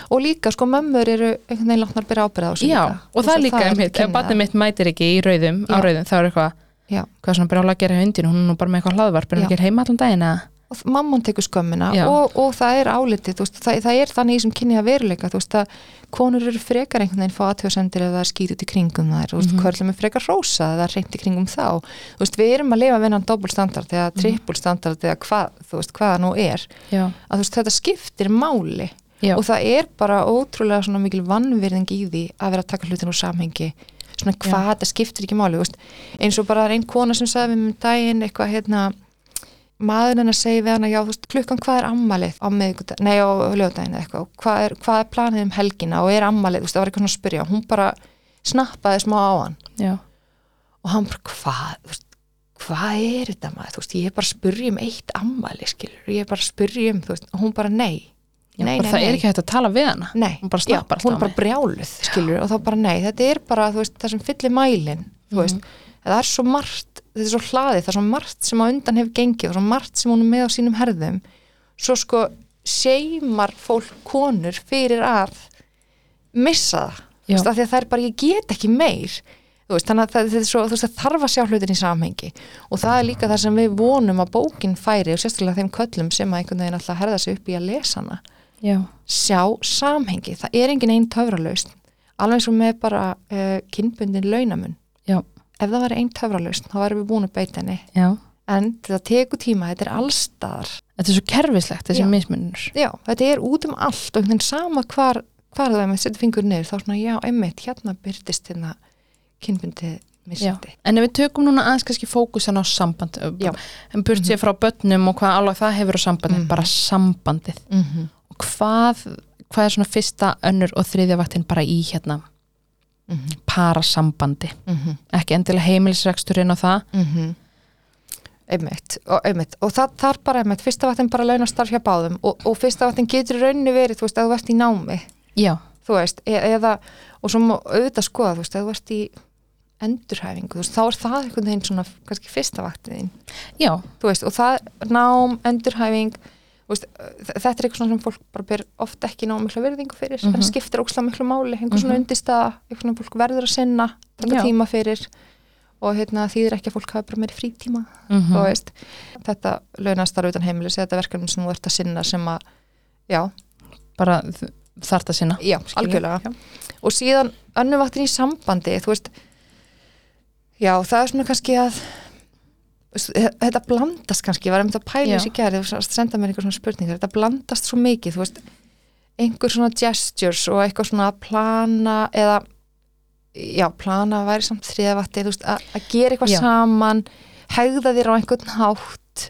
Og líka sko mömmur eru einhvern veginn látnar byrja ábyrða á þessu Já, líka. og það er líka er einmitt, ef barnið mitt mætir ekki í rauðum á Já. rauðum, þá er eitthvað hvað svona brjála að gera hjá hundinu, hún er nú bara með eitthvað hlaðvarp er hún ekki heima allan daginn eða? Og mamman tekur skömmina og, og það er álitið, veist, það, það er þannig í sem kynni að veruleika, þú veist að konur eru frekar einhvern veginn fá aðtjóðsendir eða það skýt út í kringum þær, veist, Mhm. körlum er frekar rósa eða reynt í kringum þá, veist, við erum að lifa við hennan dobbulstandard eða Mhm. trippulstandard eða hvað, þú veist, hvað það nú er. Að þetta skiptir máli já, og það er bara ótrúlega svona mikil vannvirðing í því að vera að taka hlutin úr samhengi. Svona hvað þetta skiptir ekki máli veist. eins og bara einn kona sem sagði við um daginn eitthvað hérna maður hennar segi við hana, já þú veist, klukkan hvað er ammalið á miðvikudag, nei á lögdaginn eða eitthvað, hvað er, hvað er planið um helgina og er ammalið, þú veist, það var eitthvað svona að spyrja. Hún bara snappaði smá á hann. Já, og hann bara, hvað, hvað er þetta maður, þú veist, ég er bara að spyrja um eitt ammali, skilur, ég er bara að spyrja um, þú veist, og hún bara nei já. Nei, nei, það nei. er ekki hægt að tala við hana. Nei, Hún bara snappar alltaf hún er bara brjáluð, skilur, og þá bara nei, þetta er bara, veist, það sem fyllir mælin, þú veist, það er svo margt, þetta er svo hlaðið, það er svo margt sem á undan hefur gengið og svo margt sem hún er með á sínum herðum, svo sko seimar fólk konur fyrir að missa það, veist, að það er bara, ég get ekki meir, veist, þannig að það, svo, veist, það þarf að sjá hlutin í samhengi. Og það er líka það sem við vonum að bókin færi og sérstaklega þeim köllum sem að einhvern veginn alltaf herða sig upp í að lesa hana Já, sjá samhengi, það er engin einn töfralausn, alveg eins og með bara uh, kynbundin launamun já, ef það var einn töfralausn, þá varum við búin að beita henni já en þetta tekur tíma, þetta er allstaðar Þetta er svo kerfislegt, þessi Já. mismunur já, þetta er út um allt og sama hvar, hvar það er með setja fingur niður, þá svona já, einmitt, hérna byrtist hérna kynbundið Já. missetti En ef við tökum núna aðeins kannski fókusan á samband Já. en burt sér frá börnum og hvað alveg það hefur á sambandið, Mhm. bara sambandið mm -hmm. Hvað, hvað er svona fyrsta önnur og þriðja vaktin bara í hérna Mm -hmm. parasambandi ekki endilega heimilisreksturinn og það. Mhm. einmitt. Og, einmitt. og það þarf bara einmitt, fyrsta vaktin bara launastarf hjá báðum og, og fyrsta vaktin getur í rauninni verið, þú veist, að þú ert í námi. Já, þú veist, e eða og svo auðvitað skoða, þú veist, ef þú ert í endurhæfingu, þú veist, þá er það einhvern veginn svona, kannski fyrsta vaktiðin já, þú veist, og það, nám, endurhæfing veist, þetta er eitthvað sem fólk bara ber oft ekki ná mikla virðingu fyrir Mhm. en skiptir ókslega miklu máli, einhver svona Mhm. undirstaða eitthvað svona fólk verður að sinna taka Já. tíma fyrir og hérna, þýðir ekki að fólk hafi bara meiri frítíma mm þú veist, þetta launastar utan heimilis, þetta verkefni sem þú ert að sinna sem að, já, bara þarft að sinna já, algjörlega já. og síðan önnum vaktin í sambandi þú veist já, það er svona kannski að þetta blandast kannski, ég var einmitt að pæla þessi gerði og senda mér einhver svona spurningar, þetta blandast svo mikið, þú veist einhver svona gestures og eitthvað svona að plana eða já, plana að væri samt þriðavatti þú veist, að, að gera eitthvað Já. saman hegða þér á einhvern hátt.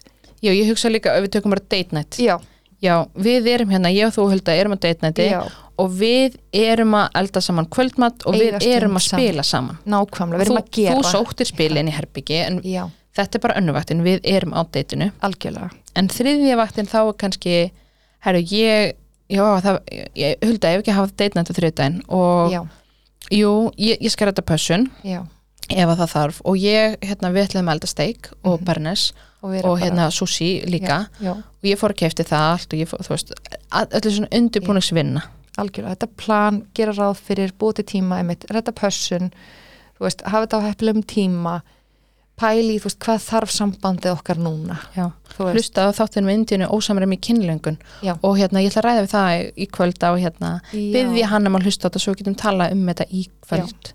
Já, ég hugsa líka ef við tökum bara date night. Já, Já, við erum hérna, ég og þú Hulda erum að date nighti já, og við erum að elda saman kvöldmatt og Eiga við erum að spila saman. Nákvæmlega, við þú, erum að gera. þú sóttir spilin í herbyggi en já, þetta er bara önnuvaktin, við erum á deitinu. Algjörlega. En þriðja vaktin þá er kannski herru, ég já, það, ég, Hulda, ég hef ekki hafa date night á þriðdæn og já, jú, ég, ég skal rætta pössun já, ef að það þarf. Og ég, hérna, við ætlum að elda steik og Mhm. bernes og, og hérna sushi líka. Já, já, og ég fór að kefti það allt og ég fór, þú veist, öllu svona undirbúningsvinna. Algjörlega, þetta plan gera ráð fyrir búti tíma, einmitt, redda pössun þú veist, hafa þetta á heppilegum tíma pæli, þú veist, hvað þarf sambandið okkar núna Já. hlusta á þáttinu með indíunu ósamræmi í kynlöngun Já. og hérna ég ætla að ræða við það í- í kvöld og hérna Já. byggði hann um að hlusta á þetta svo við getum tala um þetta í kvöld eða,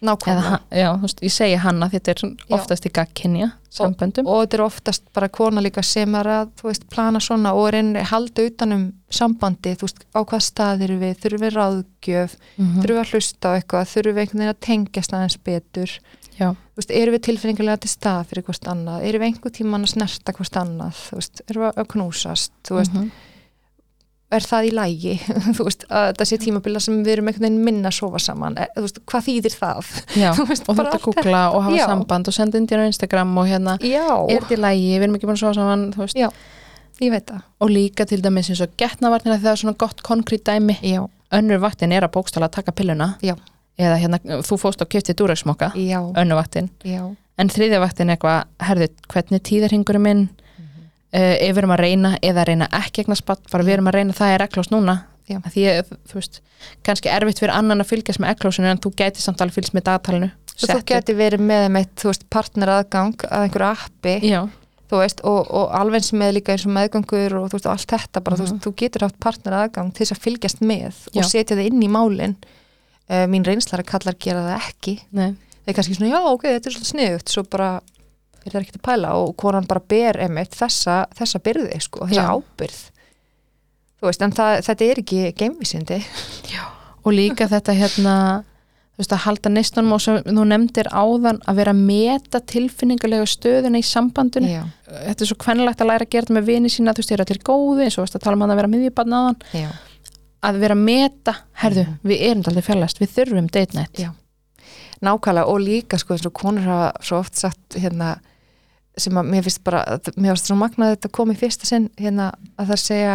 nákvæmlega já, þú veist, ég segi hann að þetta er Já. oftast í gagkinja samböndum og þetta er oftast bara kona líka sem er að þú veist, plana svona og einnig halda utanum sambandi, þú veist, á hvað stað eru við þurfum við ráðgjöf, Mhm. þurfum við að hlusta á eitthvað, þurfum við einhvern veginn að tengjast aðeins betur, Já. þú veist, eru við tilfinningulega til stað fyrir hvort annað, eru við einhver tíman að snerta hvort annað, þú veist, eru við að knúsast, þú veist, Mhm. er það í lægi, þú veist, að þetta sé tímabila sem við erum einhvern veginn minna að sofa saman, e, þú veist, hvað þýðir það? Já, Þú veist, og bara þetta allt googla og hafa Já. samband og senda indíun á Instagram og hérna er þetta í lægi, við erum ekki búin að svo saman þú veist, Já. ég veit það. og líka til dæmis eins og getnavarnir það er svona gott konkrét dæmi Já, önnur vaktin er að bókstala að taka pilluna Já. Eða hérna, þú fóst á kjöfti dúreksmoka já, önnur vaktin já, en þriðja vaktin er eitthvað, herðu, hvernig tíðarhingurinn minn uh, ef við erum að reyna eða reyna ekki egnar spatt, bara við erum að reyna það er eklós núna Já. Að því að, þú veist, kannski erfitt fyrir annan að fylgjast með eklósinu en þú gæti samt alveg fylgst með dagtalinu þú geti verið með meitt, þú veist, partneraðgang að einhverju appi, Já, þú veist, og, og alveg sem með líka eins og meðgangur og þú veist, allt þetta bara, þú Mhm. veist, þú getur haft partneraðgang til þess að fylgjast með Já. og setja þið inn í málin. Uh, mín reynslara kallar gera það ekki. nei, Það er kannski svona, já, ok, þetta er svolítið sniðugt, svo bara er það ekki að pæla og konan bara ber emitt þessa, þessa byrði, sko, þessa Já. ábyrð. Þú veist, en það, þetta er ekki geimvísindi. og líka þetta hérna þú veist að halda neistunum og sem þú nefndir áðan að vera að meta tilfinningarlega stöðuna í sambandinu Já, þetta er svo kvennlegt að læra að gera þetta með vini sína þú veist, ég er allir góði, eins og veist að tala um að vera miðjubarn áðan, já. Að vera að meta herðu, við erum aldrei fjarlæst, við þurfum date night. Já. nákvæmlega og líka sko eins og konur hafa svo oft sagt hérna sem að mér finnst bara, mér finnst svo magnað að þetta kom í fyrsta sinn hérna að það segja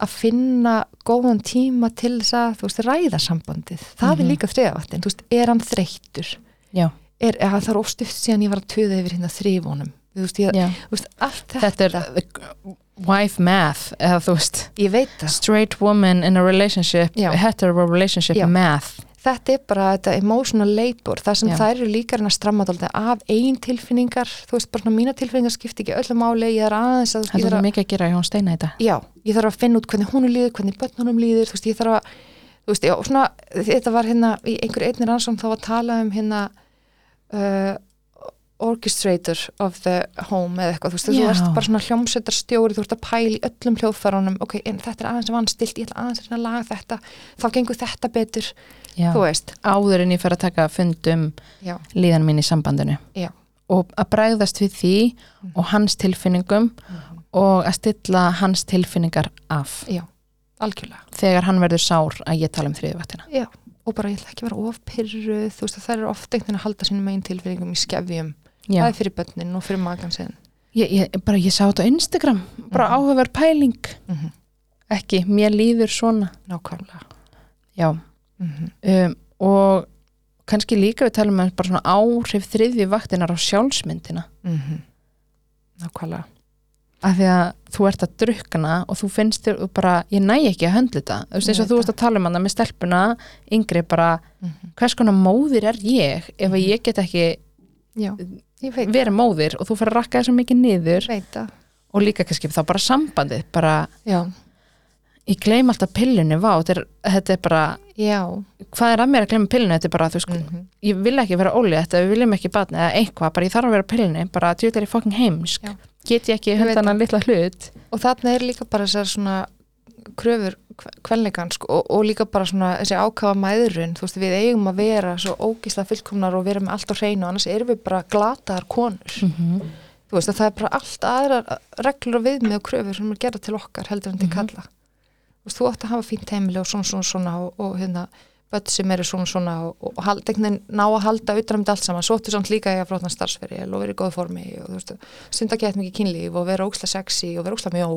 að finna góðan tíma til þess að þú veist ræða sambandið, það Mhm. er líka þriðavattin, þú veist, er hann þreyttur? Já, er, það er óstuft síðan ég var að töða yfir hérna þrývonum, þú veist, ég, veist allt þetta, þetta er wife math eða þú veist, það straight woman in a relationship Já. hetero relationship Já. math þetta er bara þetta emotional labor það sem Já. þær eru líka en að stramma af eigin tilfinningar, þú veist bara mína tilfinningar skipti ekki öllu máli, ég er aðeins að, þarf er að, mikið að gera hjá hún steina þetta já, ég þarf að finna út hvernig hún líður, hvernig börnunum líður, þú veist, ég þarf að veist, já, svona, þetta var hérna í einhver einnig rannsókn þá var að tala um hérna uh, orchestrator of the home eða eitthvað, þú veist, þú ert bara svona hljómsveitarstjóri, þú ert að pæla í öllum hljóðfærunum, ok, en þetta er aðeins vannstilt, ég ætla aðeins að laga þetta, þá gengur þetta betur, já. þú veist, áður en ég fer að taka fund um já, líðan mín í sambandinu Já. og að bræðast við því Mhm. og hans tilfinningum og að stilla hans tilfinningar af já, algjörlega. þegar hann verður sár að ég tala um þriðvættina Já, og bara ég ætla ekki að vera ofpyrruð, þú veist að það er ofta einhvern veginn að halda sínum megin tilfinningum í skefjum, Já, það er fyrir börnin og fyrir magan sinn. ég, ég, bara ég sá þetta á Instagram bara Mhm. áhugaverð pæling Mm -hmm. ekki, mér líður svona Nákvæmlega. Já, Mm um, og kannski líka við talum um bara svona áhrif þriðju vaktinar á sjálfsmyndina Nákvæmlega. af því að þú ert að drukkna og þú finnst þér bara, ég næ ekki að höndla þetta þú veist eins og þú veist að tala um hana með stelpuna yngri bara, Mm -hmm. hvers konar móðir er ég ef að ég get ekki Já, verið móðir og þú fyrir að rakka þessu mikið niður og líka kannski þá bara sambandið bara, Já, ég gleym alltaf pillunni vá, þetta er, þetta er bara já. hvað er að mér að gleyma pillunni, þetta er bara þú veist, Mm ég vil ekki vera þetta, við viljum ekki batna eða eitthvað, bara ég þarf að vera á pillunni bara djúið er ég fucking heimsk. Já. get ég ekki veit hundana litla hlut? Og þarna er líka bara þessar svona kröfur kvenleikan sko, og, og líka bara svona þessi ákafa mæðrun, þú veist, við eigum að vera svo ógísla fullkomnar og vera með allt á hreinu annars erum við bara glataðar konur. Mhm. þú veist, að það er bara allt aðra reglur og viðmið og kröfur sem er gera til okkar heldur en til kalla þú veist, þú átt að hafa fínt heimili og svona svona svona og, og hérna, börn sem eru svona svona og, og, og hald, ná að halda utan um allt saman, svo áttu samt líka í að flotna starfsferi og vera í góð formi og þú veist, stunda gett mikið kynlíf og vera óksla sexy og vera óksla mjó.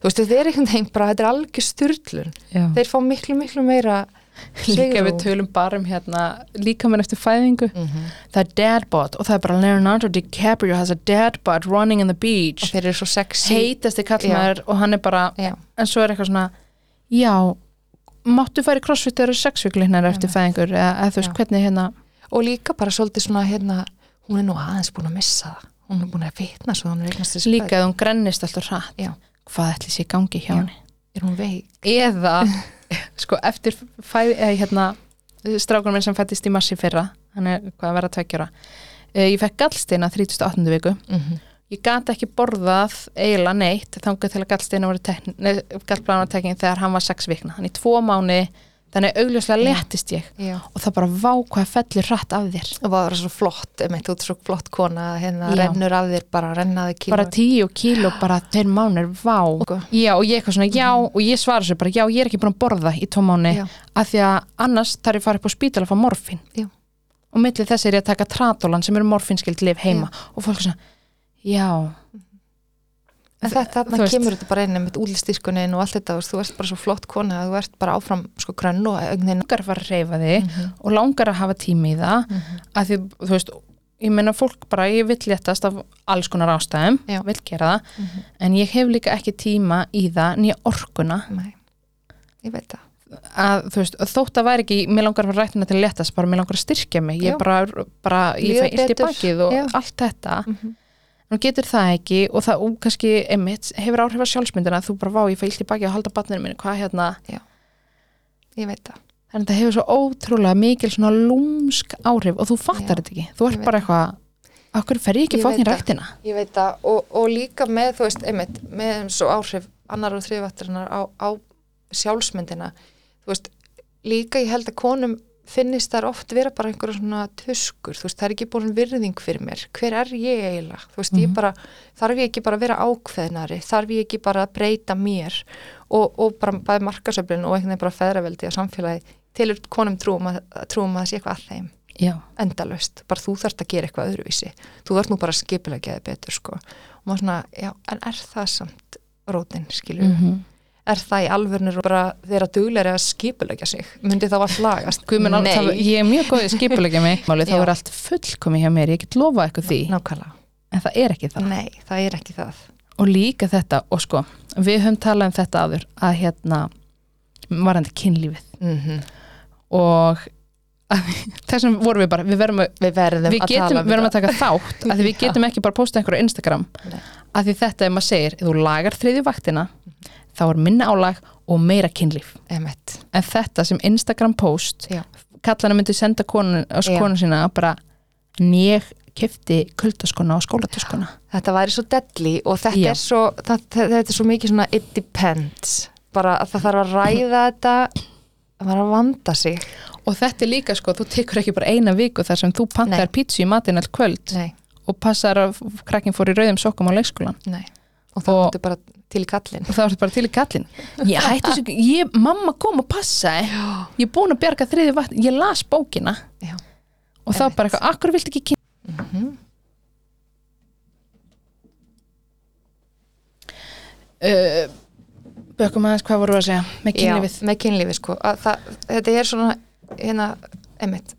Þú veist, þetta er einhvern veginn bara, þetta er algjör styrlun Já. þeir fá miklu, miklu meira líka við tölum bara um hérna líka minn eftir fæðingu. Mhm. það er dadbot og það er bara Leonardo DiCaprio has a dadbot running in the og beach þeir eru svo sexy. Heitasti kallmaður og hann er bara Já. en svo er eitthvað svona já, máttu færi crossfit eru sexvíklinnar eftir fæðingur eða, eða þú veist hvernig hérna. Og líka bara svolítið svona hérna, hún er nú aðeins búin að missa það. Hún er búin að vitna svo líka ef hún grennist alltaf hratt. Já. hvað ætli sé í gangi hjá Já. henni? Er hún veik? Eða sko eftir fæð, eða hérna strákunum minn sem fættist í massi fyrra hann er hvað að vera tveggjóra ég fekk gallsteina 38. viku. Mm -hmm. Ég gat ekki borðað eiginlega neitt þangað til að gallsteina voru tekn, nei, gallblána var tekin þegar hann var sex vikna þannig í tvo mánu, þannig augljóslega Já. léttist ég Já. og það bara vá hvað fellir hratt af þér og var svo flott, einmitt, ert svo flott kona hérna, Já. rennur af þér, bara rennaði kíló bara tíu kíló, bara þeir mánur vá, Sko. já og ég eitthvað svona já og ég svara svo bara já, ég er ekki búin að borða í tvo mánu, Já. af því að annars þarf ég að fara upp á spítal að fá morfín Já. og milli þess er ég að taka tratólan sem eru morfínskild lif heima og fólk svona, já en þetta þarna kemur þetta bara inn með úlistýrkunin og allt þetta, veist, þú ert bara svo flott kona að þú ert bara áfram sko grönn og langar að fara að reyfa þig Mhm. og langar að hafa tími í það að því, þú veist, ég meina fólk bara, ég vill léttast af alls konar ástæðum Já. vill gera það, Mhm. en ég hef líka ekki tíma í það, nýja orkuna Nei, ég veit það að, þú veist, þótt að væri ekki mér langar að fara rættina til að léttast, bara mér langar að styrkja mig ég Já. bara, bara, ég fæ illt í bakið og Já. allt þetta Mhm. Nú getur það ekki og það og kannski, emitt, hefur áhrif að sjálfsmyndina. Þú bara, vá, ég fæ illt í bakið að halda batninu minni, hvað hérna? Ég veit það. Þannig að það hefur svo ótrúlega mikil svona lúmsk áhrif og þú fattar Já, þetta ekki. Þú ert bara eitthvað okkur fer ég ekki það. ræktina? Ég veit það. Og, og líka með, þú veist, einmitt, með eins og áhrif annar og þriðvættarinnar á, á sjálfsmyndina, þú veist, líka ég held að konum finnist þar oft vera bara einhverja svona tuskur, þú veist, það er ekki búin virðing fyrir mér, hver er ég eiginlega, þú veist, ég bara, þarf ég ekki bara að vera ákveðnari, þarf ég ekki bara að breyta mér? Og, og bara bæði markasöflun og einhvern veginn bara feðraveldi á samfélagi til konum trúum að, trúum að það sé eitthvað að þeim. Já, endalaust, bara þú þarft að gera eitthvað öðruvísi. Þú þarft nú bara að skipilegja þig betur sko. og maður svona, já, en er það samt rótin, skilur mm er það í alvörnur bara þeirra duglega að skipilegja sig, myndi þá allt lagast? Guðmund, al- það, ég er mjög góð í skipulegja mig. Máli, þá er allt fullkomi hjá mér, ég get lofa eitthvað því. Nákvæmlega, en það er ekki það. Nei, það er ekki það. Og líka þetta, og sko við höfum talað um þetta aður að hérna varandi kynlífið. Mm og að, þessum vorum við bara, við verðum að við verðum við að getum, tala um við verðum að taka þátt að við getum ekki bara postað einhverju á Instagram. Nei. að því þetta er maður segir, þú lagar þriðju vaktina þá er minna álag og meira kynlíf. Emmett, en þetta sem Instagram post kallana myndi senda konun, konun sína bara nég kefti kuldaskona og skólatöskona þetta væri svo deadly og þetta Já. er svo það, þetta er svo mikið svona it depends. Bara að það þarf að ræða þetta það þarf að vanda sig. Og þetta er líka sko, þú tekur ekki bara eina viku þar sem þú pantar Nei. pítsu í matinn all kvöld nei, og passar að krakkin fór í rauðum sokkum á leikskólan nei og Og- mútu bara til í kallin og það var bara til í kallin ég hætti þessu, ég, mamma kom og passaði. Ég er búin að bjarga þriði vatn ég las bókina. Já. og var bara eitthvað, akkur viltu ekki kynna Mhm. uh, bökum aðeins hvað voru að segja? Með kynlífið, Já, með kynlífið sko. Að það, þetta er svona hérna, einmitt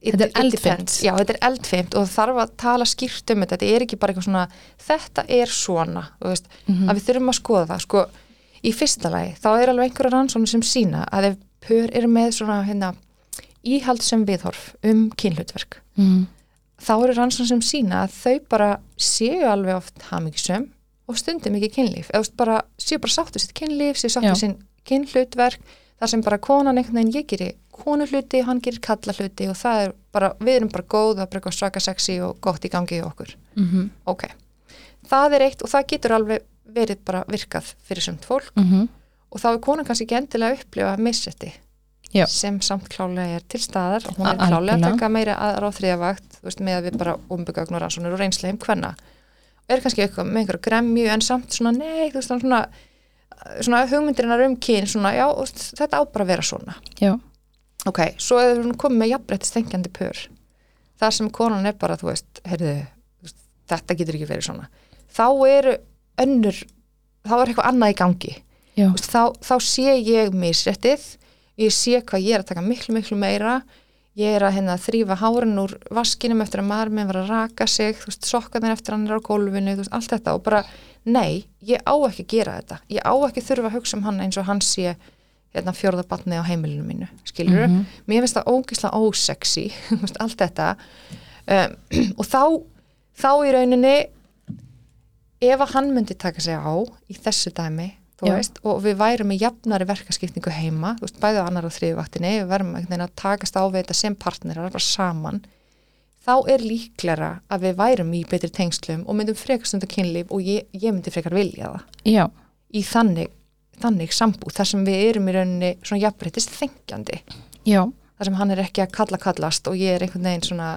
þetta, er eldfimt. Já, þetta er eldfimt og þarf að tala skýrt um þetta þetta er ekki bara eitthvað svona þetta er svona, veist, Mhm. að við þurfum að skoða það sko, í fyrsta lagi þá er alveg einhverja rannsóknir sem sína að ef pör eru með svona hérna íhald sem viðhorf um kynhlutverk mm. þá eru rannsóknir sem sína að þau bara séu alveg oft hamigisum og stundum ekki kynlíf eða bara, séu bara sáttu sitt kynlíf séu sáttu Já. sinn kynhlutverk þar sem bara konan einhvern veginn ég gerir konu hluti, hann gerir kalla hluti og það er bara, við erum bara góð bara eitthvað svaka sexy og gott í gangi í okkur. Mm ok, það er eitt og það getur alveg verið bara virkað fyrir sumt fólk. -hmm. og þá er konan kannski ekki endilega að upplifa missetti Já. sem samt klálega er til staðar. Og hún er klálega að taka meira aðra á þriðavakt veist, með að við bara umbyggjagn og reynsleim hvenna og er kannski eitthvað með einhverja gremju en samt svona nei, þú veist, svona, svona hugmyndirinnar um kyn svona, já, þetta á bara að vera svona. Já, ok, svo er hún komið með jafnrætti stengjandi pör. Þar sem konan er bara, þú veist, heyrðu þetta getur ekki verið svona. Þá eru önnur þá er eitthvað annað í gangi. Veist, þá, þá sé ég misréttið ég sé hvað ég er að taka miklu miklu meira. Ég er að hérna, þrýfa hárin úr vaskinum eftir að maður minn var að raka sig veist, sokkarnir eftir hann er á gólfinu veist, allt þetta. Og bara, nei, ég á ekki að gera þetta, ég á ekki þurfa að hugsa um hann eins og hann sé hérna, fjórða batni á heimilinu mínu, skilur Mhm. mér finnst það ógislega ósexy allt þetta. Um, og þá, þá í rauninni ef að hann myndi taka sig á í þessu dæmi veist, og við værum í jafnari verkaskipningu heima, veist, bæðið á annar og þriðvaktinni, við værum að takast á við þetta sem partnerar, bara saman þá er líklara að við værum í betri tengslum og myndum frekar stundar kynlíf og ég, ég myndi frekar vilja það. Já, í þannig, þannig sambúð, þar sem við erum í rauninni svona jafnbreytist þengjandi. Já, þar sem hann er ekki að kalla kallast og ég er einhvern veginn svona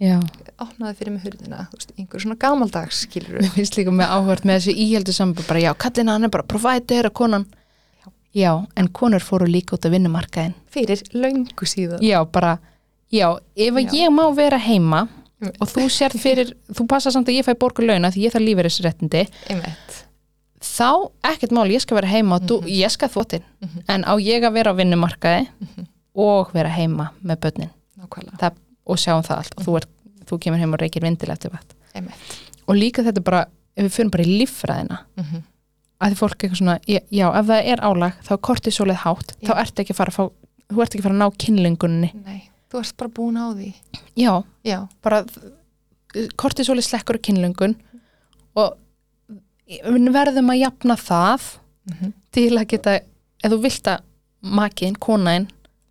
já. opnaði fyrir mig hurðina, veist, einhver svona gamaldags skilur Mér finnst líka með áhvert með þessi íhjeldu samband bara já, kallina hann er bara provider og konan. Já. en konur fóru líka út af vinnumarkaðin fyrir löngu síðan. Já, bara, já, ef Já. ég má vera heima og þú sér fyrir, þú passa samt að ég fæ borgu launa því ég þarf lífeyrisréttindi. Einmitt, þá ekkert mál, ég skal vera heima og þú, ég skal þvottin Mhm. en á ég að vera á vinnumarkaði og vera heima með börnin? Það, og sjáum það allt. Og þú, er, þú kemur heim og reykir vindil eftir vat einmitt. Og líka þetta bara, ef við fyrir bara í líffræðina. Mm -hmm. að því fólk eitthvað svona, já, ef það er álag þá er kortisólið hátt, Já. þá ertu ekki að fara að fá, þú ert ekki að fara að ná kynlingunni nei, þú ert bara búin á því. Já, já, bara kortisólið slekkur kynlingun og við verðum að jafna það mm til að geta, ef þú vilt að makiðin, konaðin,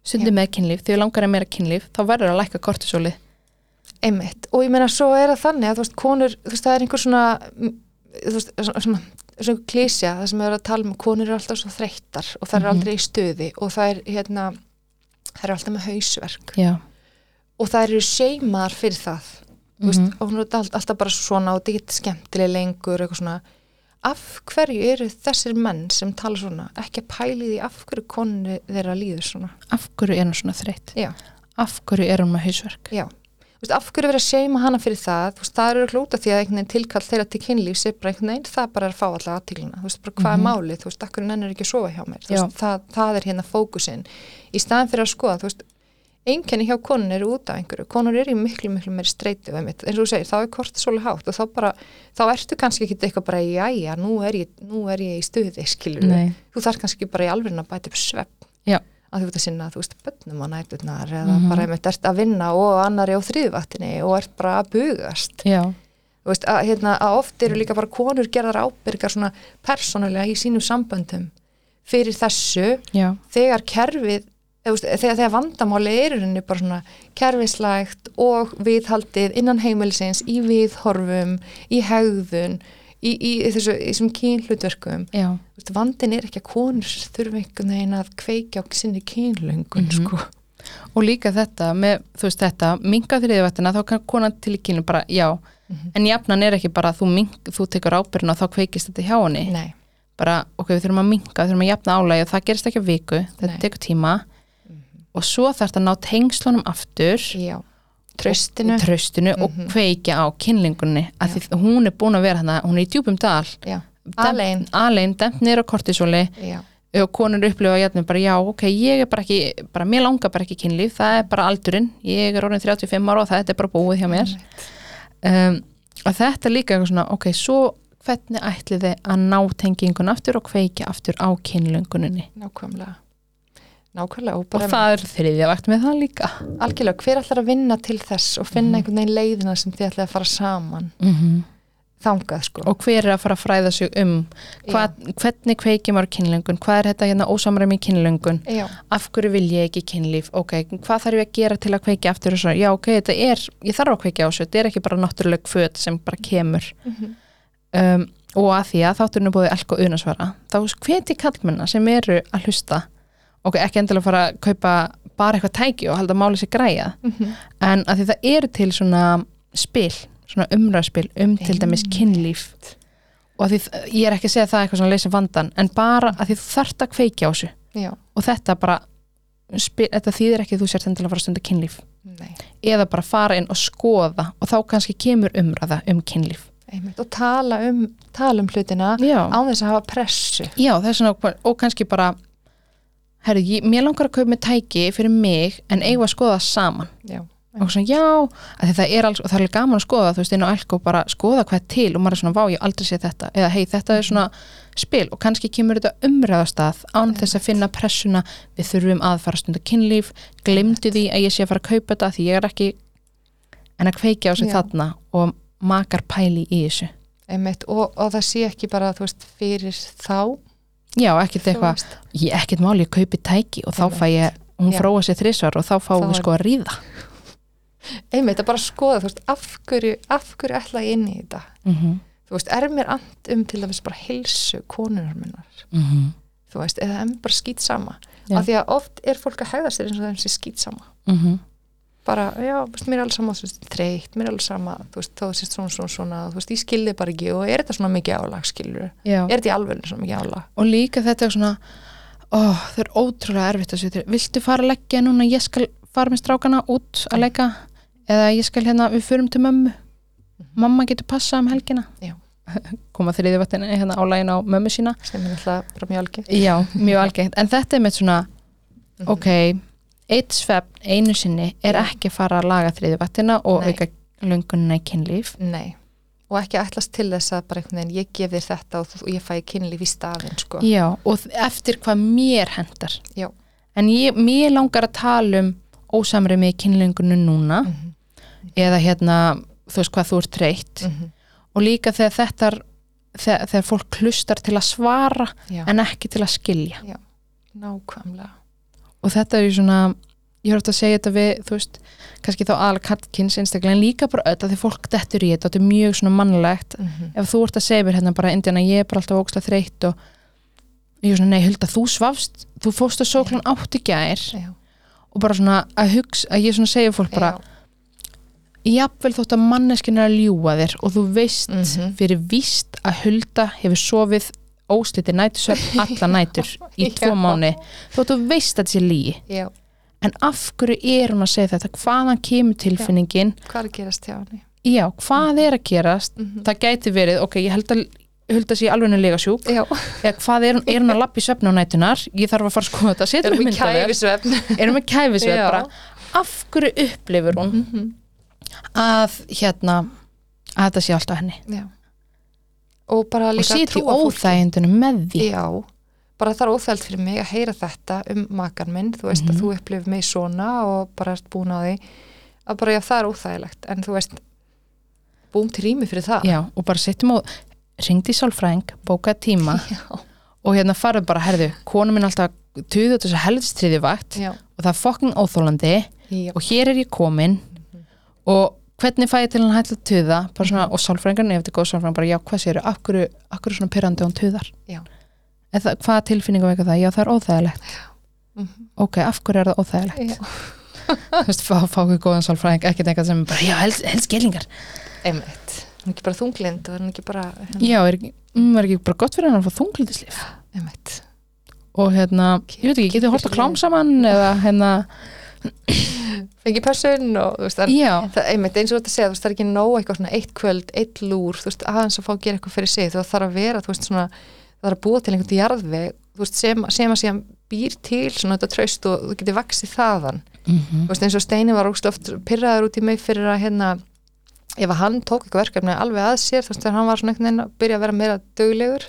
sundi með kynlíf þegar langar að meira kynlíf, þá verður að lækka kortisólið. Einmitt. Og ég meina svo er það þannig að þú veist, konur, þú veist, það er einhver svona mm, þú veist, svona, svona, svona klísja, það sem er að tala um konur eru alltaf svo þreyttar og það er Mhm. aldrei í stuði og það er hérna það er alltaf með hausverk. Já, og það eru seimaðar fyrir það. Þú veist, Mhm. og hún er all, alltaf bara svona og þetta ekki skemmtileg lengur eitthvað svona af hverju eru þessir menn sem tala svona ekki að pæli því af hverju konu þeirra líður svona? Af hverju er hann svona þreytt? Já, af hverju er hann með hausverk? Já. Af hverju verið að seima hana fyrir það? Veist, það eru klúta því að tilkall þeirra til kynlífs er bara einhvern veginn, það bara er að fá alltaf aðtíkluna, þú veist, bara hvað Mhm. er málið? Þú veist, af hverju nennir ekki að sofa hjá mér? Veist, það, það er hérna fókusinn. Í staðan fyrir að skoða, þú veist einkenni hjá konun eru út af einhverju. Konur eru í miklu, miklu meiri einmitt. eins og þú segir, þá er kortisóli hátt og þá bara þá ertu kannski ekki eitthvað bara jæja, nú er ég, nú er ég í stuði þú þarf kannski bara í alveg að bæta upp svepp Já. að þú ert að sinna, þú veist, bönnum á næturnar eða Mhm. bara einmitt ert að vinna og annari á þriðvaktinni og ert bara að bugast. Já, veist, að, hérna, að oft eru líka bara konur gerðar ábyrgar svona persónulega í sínum samböndum fyrir þessu já, þegar kerfið þegar, þegar vandamáli er í rauninni bara svona kerfislægt og viðhaldið innan heimilisins í viðhorfum, í hegðun í, í, í þessu, í þessum veist, vandin er ekki að konur þurfa einhvern veginn að kveikja á sinni kynlöngun Mhm. sko. og líka þetta með, þú veist þetta, minga þriðvættina þá kann konan til í kynlum bara, já Mhm. en jafnan er ekki bara þú, mink, þú tekur ábyrðin og þá kveikist þetta hjá henni Nei, bara, ok, við þurfum að minga, við þurfum að jafna álægi og það gerist ekki að viku, þetta Nei. tekur tíma og svo þarf þetta að ná tengslunum aftur já. Tröstinu, og, tröstinu og Mhm. kveikja á kynlingunni. Að því hún er búin að vera hana, hún er í djúpum dal. Já, alein. Alein, dempt á kortisóli Já, og konur upplifa jætnum bara já, ok, ég er bara ekki bara mér langar bara ekki kynlíf, það er bara aldurinn. Ég er orðin 35 ára og þetta er bara búið hjá mér. Um, og þetta er líka eitthvað svona, ok, svo hvernig ætlið þið að ná tengingun aftur og kveikja aftur á kynlönguninni? Nákvæmlega Nákvæmlega og og það er þriðja vakt með það líka. Algjörlega, hver ætlar að vinna til þess og finna Mhm. einhvern veginn leiðina sem þið ætlaði að fara saman? -hmm. þangað sko. Og hver er að fara að fræða sig um? Hvað, hvernig kveikja maður kynlöngun? Hvað er þetta hérna ósamræmi í kynlöngun? Já, af hverju vil ég ekki kynlíf? Ok, hvað þarf ég að gera til að kveikja aftur þessu já ok, þetta er, ég þarf að kveikja á þessu. Þetta er ekki bara náttúruleg föt sem bara kemur. Mhm. um, og að því að þátturinn er búið elk og unasvara þá hveti kallmenna sem eru að hlusta ok, ekki endilega fara að kaupa bara eitthvað tæki og halda að máli sér græja. Mhm. en að því það eru til svona spil, svona umræðspil um til dæmis kynlíf. Og að því, ég er ekki að segja það eitthvað svona leysa vandan, en bara að því þú þarft að kveikja á þessu. Já, og þetta bara spil, þetta þýðir ekki að þú sért endilega að fara að stunda kynlíf. Nei. Eða bara fara inn og skoða og þá kannski kemur umræða um kynlíf. Einmitt, og tala um, tala um hlutina á þess að hafa pressu. Já svona, og kannski bara herru, mér langar að kaupa með tæki fyrir mig en eigum að skoða saman. Já, og svona já, að það er alls það er gaman að skoða, þú veist, inn á elko bara skoða hvað til og maður er svona, vá, ég aldrei sé þetta. Eða hei, þetta er svona spil. Og kannski kemur þetta umræðastað án þess að finna pressuna, við þurfum að fara stunda kynlíf, glemdu því að ég sé að fara að kaupa þetta því ég er ekki en að kveikja á sig Já. þarna og makar pæli í þessu. Einmitt, og, og það sé ekki bara, þú veist, fyrir þá já, ekkert eitthvað, ég ekkert máli ég kaupi tæki og þá fæ ég hún Já. fróa sér þrísvar og þá fáum Þá við er- sko að ríða. Einmitt, að bara skoða, þú veist, af hverju af hverju ætla ég inn í þetta? Mm þú veist, er mér and um til dæmis bara heilsu konunar minnar? -hmm. þú veist, eða er mér bara skýt sama af því að oft er fólk að hegða sér eins og þeim sé skýt sama Mm bara, já, veist, mér er alveg sama þreytt, mér er alveg sama, þú veist, þá sést svona, svona, svona, þú veist, ég skilði bara ekki og er þetta svona mikið álag, skilur já. er þetta í alveg svona mikið álag? Og líka þetta er svona ó, það er ótrúlega erfitt að setja viltu fara að leggja núna, ég skal fara með strákana út að leggja eða ég skal hérna, við förum til mömmu. Mamma getur passað um helgina. Já. koma þriði vatnin hérna álægin á mömmu sína. Sem er alltaf mjög algengt. Já, mjög algengt, en þetta er með svona Mhm. ok, eitt svefn einu sinni er Já. ekki að fara að laga þriði vatnina og Nei. auka löngunina í kynlíf Nei, og ekki ætlast til þess að bara einhvern veginn ég gef þér þetta og, þú- og ég fæ kynlíf í staðinn sko. Já, og eftir hvað mér hendar. Já. En ég, mér langar að tala um ósamrið með kynlingunu núna Mhm, eða hérna, þú veist hvað þú ert treytt mhm, og líka þegar þetta er, þegar, þegar fólk klustar til að svara Já, en ekki til að skilja nákvæmlega og þetta er svona ég er ofta að segja þetta við, þú veist kannski þá aðal kattkins einstaklega en líka bara öll að því fólk dettur í þetta þetta er mjög svona mannlegt. Mhm, ef þú ert að segja mér hérna bara Indiana ég er bara alltaf ókslega þreytt og ég er svona nei Hulda þú svafst þú fóst að sóklan átt í gær. Já, og bara svona að hugsa að ég svona segja fólk bara já, jafnvel þótt að manneskinn er að ljúga þér og þú veist Mhm. fyrir víst að Hulda hefur sofið ósliti nætusöfn alla nætur í tvo Já. mánu þótt þú veist að þetta sé lígi já, en af hverju er hún að segja þetta? Hvaðan kemur tilfinningin? Hvað er að gerast hjá henni? Já, hvað er að gerast? Mhm. það gæti verið, ok, ég held að Hulda sé alveg henni lega sjúk Já, eða hvað er, er hún að lappa í svefn á nætunar ég þarf að fara að skoða þetta, erum við kæfisvefn? Erum við kæfisvefn Já. af hverju upplifur hún Mhm, að hérna að þetta sé alltaf henni? Já Og bara og líka trúa fólki. óþægindunum með því. Já, bara það er óþælt fyrir mig að heyra þetta um makan minn, þú veist Mhm. að þú upplifir mig svona og bara ert búin á því. Að bara já, það er óþægilegt en þú veist, búum til rými fyrir það. Já, og bara setjum og ringdi í sálfræðing, bókaði tíma Já, og hérna farið bara, herðu, konu minn alltaf tuðu þessu heldistriði vakt já, og það er fokking óþólandi já, og hér er ég komin og hvernig fæ ég til hann hægt að tuða? Bara svona, og sálfræðingarinn, ef þetta er góð sálfræðing bara, já, hvað séru, af hverju svona pyrrandi hún tuðar? Já. En það, hvaða tilfinningu veika það, já, það er óþægilegt. Mhm. ok, af hverju er það óþægilegt? Þú veist, fá, fá ekki góðan sálfræðing ekkert eitthvað sem bara, já, helst, helst gellingar Einmitt, hann er ekki bara þunglind og hann er ekki bara hérna, já, er ekki, mm, er ekki bara gott fyrir hann að fá þunglitislif einmitt. Og hérna, ég veit ekki, getið hort að klám saman eða hérna, fengi passun og þú veist, það, það, einmitt eins og þetta segja, þú veist, það er ekki nóg eitthvað svona eitt kvöld, eitt lúr, þú veist, aðeins að fá að gera eitthvað fyrir sig, þú veist, það þarf að vera, þú veist, svona það þarf að búa til einhvern jarðveg, þú veist, sem, sem að síðan býr til svona þetta traust og þú getur vaksið þaðan. Mm þú veist, eins og Steini var ógst oft pyrraður út í mig fyrir að hérna ef að hann tók eitthvað verkefni alveg að sér þú veist, þegar hann var svona einhvern veginn að byrja að vera meira döglegur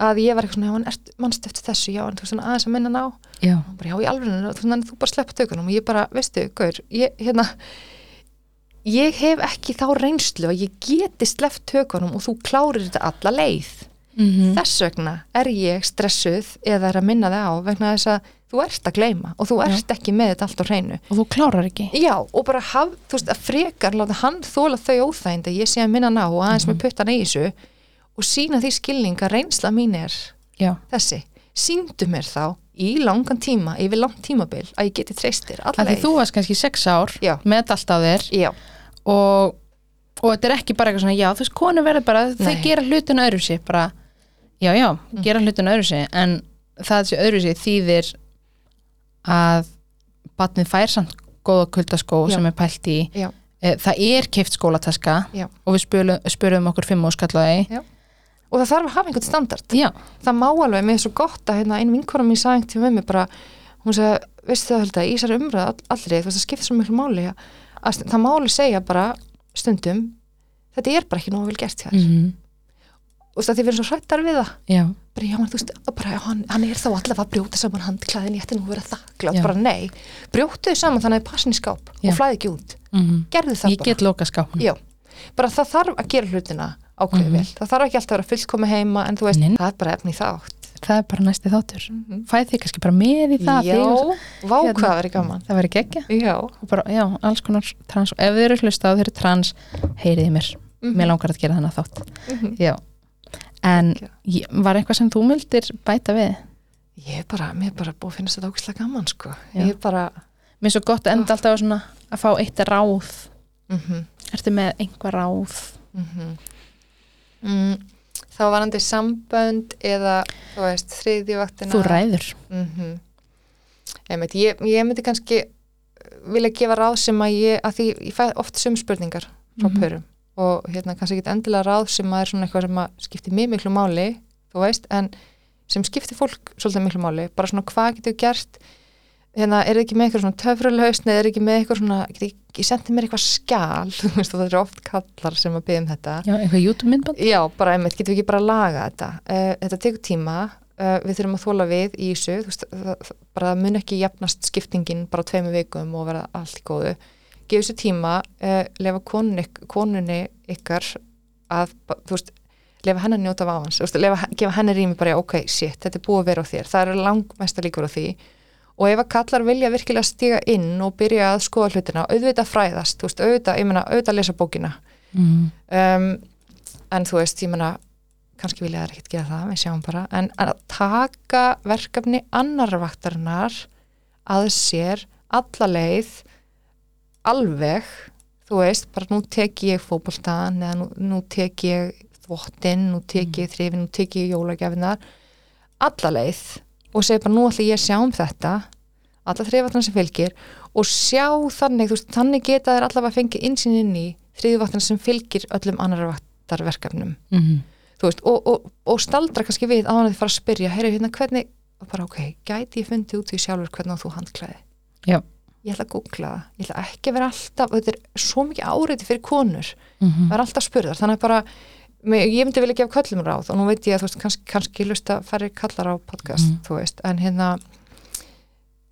að ég var eitthvað svona, já, hann er mannst eftir þessu, já, en þú veist, aðeins að minna ná já, bara, já, í alveg, þú, veist, þú bara sleppa tökunum. Og ég bara, veistu, gaur, ég, hérna ég hef ekki þá reynslu að ég geti sleppt tökunum og þú klárir þetta alla leið. Mm þess vegna er ég stressuð eða er að minna þig á vegna þess að þú ert að gleyma og þú ert ekki með þetta allt á hreinu. Og þú klárar ekki. Já, og bara haf, þú veist, að frekar láta hann þóla þau óþægind að ég sé að minna ná og aðeins með puttan í þessu og sína því skilning að reynsla mín er já, þessi, síndu mér þá í langan tíma, yfir langt tímabil að ég geti treystir að því allaveg þú varst kannski sex ár Já. með allt á þér já, og, og þetta er ekki bara eitthvað svona já, þú veist, konu verður bara, þau gera hlutin öðru sér, bara, já, já gera hlutin öðru sér, en það sé öðru sér þýðir að batnið fær samt góða kuldaskó Já. sem er pælt í. Já, Eh, það er keift skólataska Já. og við spurðum, okkur fimm óskallaði og það þarf að hafa einhvern standard. Já, það má alveg, mér er svo gott að hérna, einn vinkora mín sagði einhvern tíma með mig bara hún sagði, veistu það hölda, í þessari umræð all, allri, þú veist, það skiptir svo miklu máli að, að það má alveg segja bara stundum, þetta er bara ekki nógu vel gert þér, mm og það við erum svo hrættar við það. Já, bara já, en þú veist, bara, hann, hann er þá allavega að brjóta saman handklæðin, ég ætti nú að vera þakklátt bara nei, brjótuðu saman þannig að það passin í skáp Já. og flæði ekki út. Mm gerðu það bara, bara það þarf að gera hlutina ákveðið Mhm. vel. Það þarf ekki alltaf að vera fullkomi heima en þú veist, Nei. það er bara efni þátt. Það er bara næsti þáttur. Mhm. fæð þið kannski bara með í það já, þig- vá Hérna. verið gaman. Það verður geggja. Já, bara, já, alls konar trans ef þið eru hlusta og þið eru trans, heyriði mér. Mhm. mér langar að gera þennan þátt. Mhm. já, en ég, var eitthvað sem þú mildir bæta við? Ég bara, mér bara búið að finnast þetta ógæslega gaman sko, Já. ég bara mér er svo gott að enda alltaf á svona að fá eitt ráð. Mhm, ertu með einhver ráð? Mhm mm, þá varandi sambönd eða, þú veist, þriðjuvaktina. Þú ræður. Mm Einmitt, ég, ég myndi kannski vilja gefa ráð sem að ég, að því ég fæ oft sum spurningar frá Mhm. pörum og hérna kannski ekki endilega ráð sem að er svona eitthvað sem að skipti mjög miklu máli, þú veist, en sem skipti fólk svolítið miklu máli, bara svona hvað getur gert, hérna er þið ekki með eitthvað svona töfralausn eða er ekki með eitthvað svona, ekki sendið mér eitthvað skjál, þú veist, það eru oft kallar sem að byggja um þetta. já, eitthvað YouTube myndband Já, bara einmitt, getum við ekki bara að laga þetta? Uh, þetta tekur tíma uh, við þurfum að þóla við í þessu þú veist, það, bara það mun ekki jafnast skiptingin bara tveimu vikum og vera allt í góðu. Gefa þessu tíma uh, lefa konunni, konunni ykkar að, þú veist lefa henni að njóta af áhans, lefa, gefa henni rými bara, ok, shit, þetta er búið að vera á þér. Það er langmesta líkur á því og ef að kallar vilja virkilega stiga inn og byrja að skoða hlutina, auðvitað fræðast veist, auðvitað, ég meina, auðvitað lesa bókina. Mm. um, en þú veist, ég meina kannski vilja þær ekkert gera það, við sjáum bara. En að taka verkefni annar vaktarinnar að sér alla leið alveg þú veist, bara nú tek ég fótboltan eða nú, nú tek ég þvottinn, nú tek ég þrifin, nú tek ég jólagjafinar alla leið og segja bara nú ætla ég að sjá um þetta alla þriðvatna sem fylgir og sjá þannig, þú veist, þannig geta þær allavega fengið insýn inn í þriðvatna sem fylgir öllum annar vaktarverkefnum. Mm. þú veist, og, og, og staldra kannski við á hann að þið fara að spyrja, heyri hérna hvernig og bara ok, gæti ég fundið út því sjálfur hvernig þú handklæði Já. ég ætla að googla það, ég ætla ekki að vera alltaf þetta er svo mikið áreiti fyrir konur. Mm það er alltaf spurðar, þannig að bara ég myndi vilja gefa köllum ráð og nú veit ég að þú veist, kannski, kannski lusta færri kallar á podcast, Mhm. þú veist, en hérna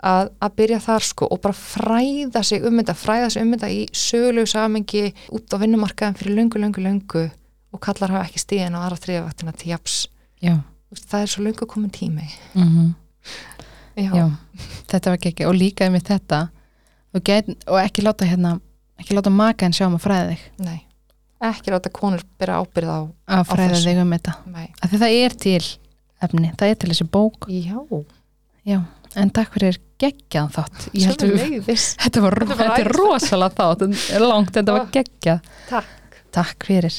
að, að byrja þar sko og bara fræða sig um þetta fræða sig um þetta í sögulegu samengi út á vinnumarkaðin fyrir löngu, löngu, löngu og kallar hafa ekki stíðin á aðra þriðavaktina til japs já, það er svo löngu komin tími. Mm já, já, þetta var ekki og líka með þetta. Og, get, og ekki láta hérna ekki láta maka en sjá um að fræða þig. Nei ekki láta konur byrja ábyrð á að fræða þig um þetta. Af því það er til efni, það er til þessi bók. Já, já, en takk fyrir geggjaðan þátt. Þetta var, var rosalega þátt en langt, þetta var Ó. geggjað. takk. Takk fyrir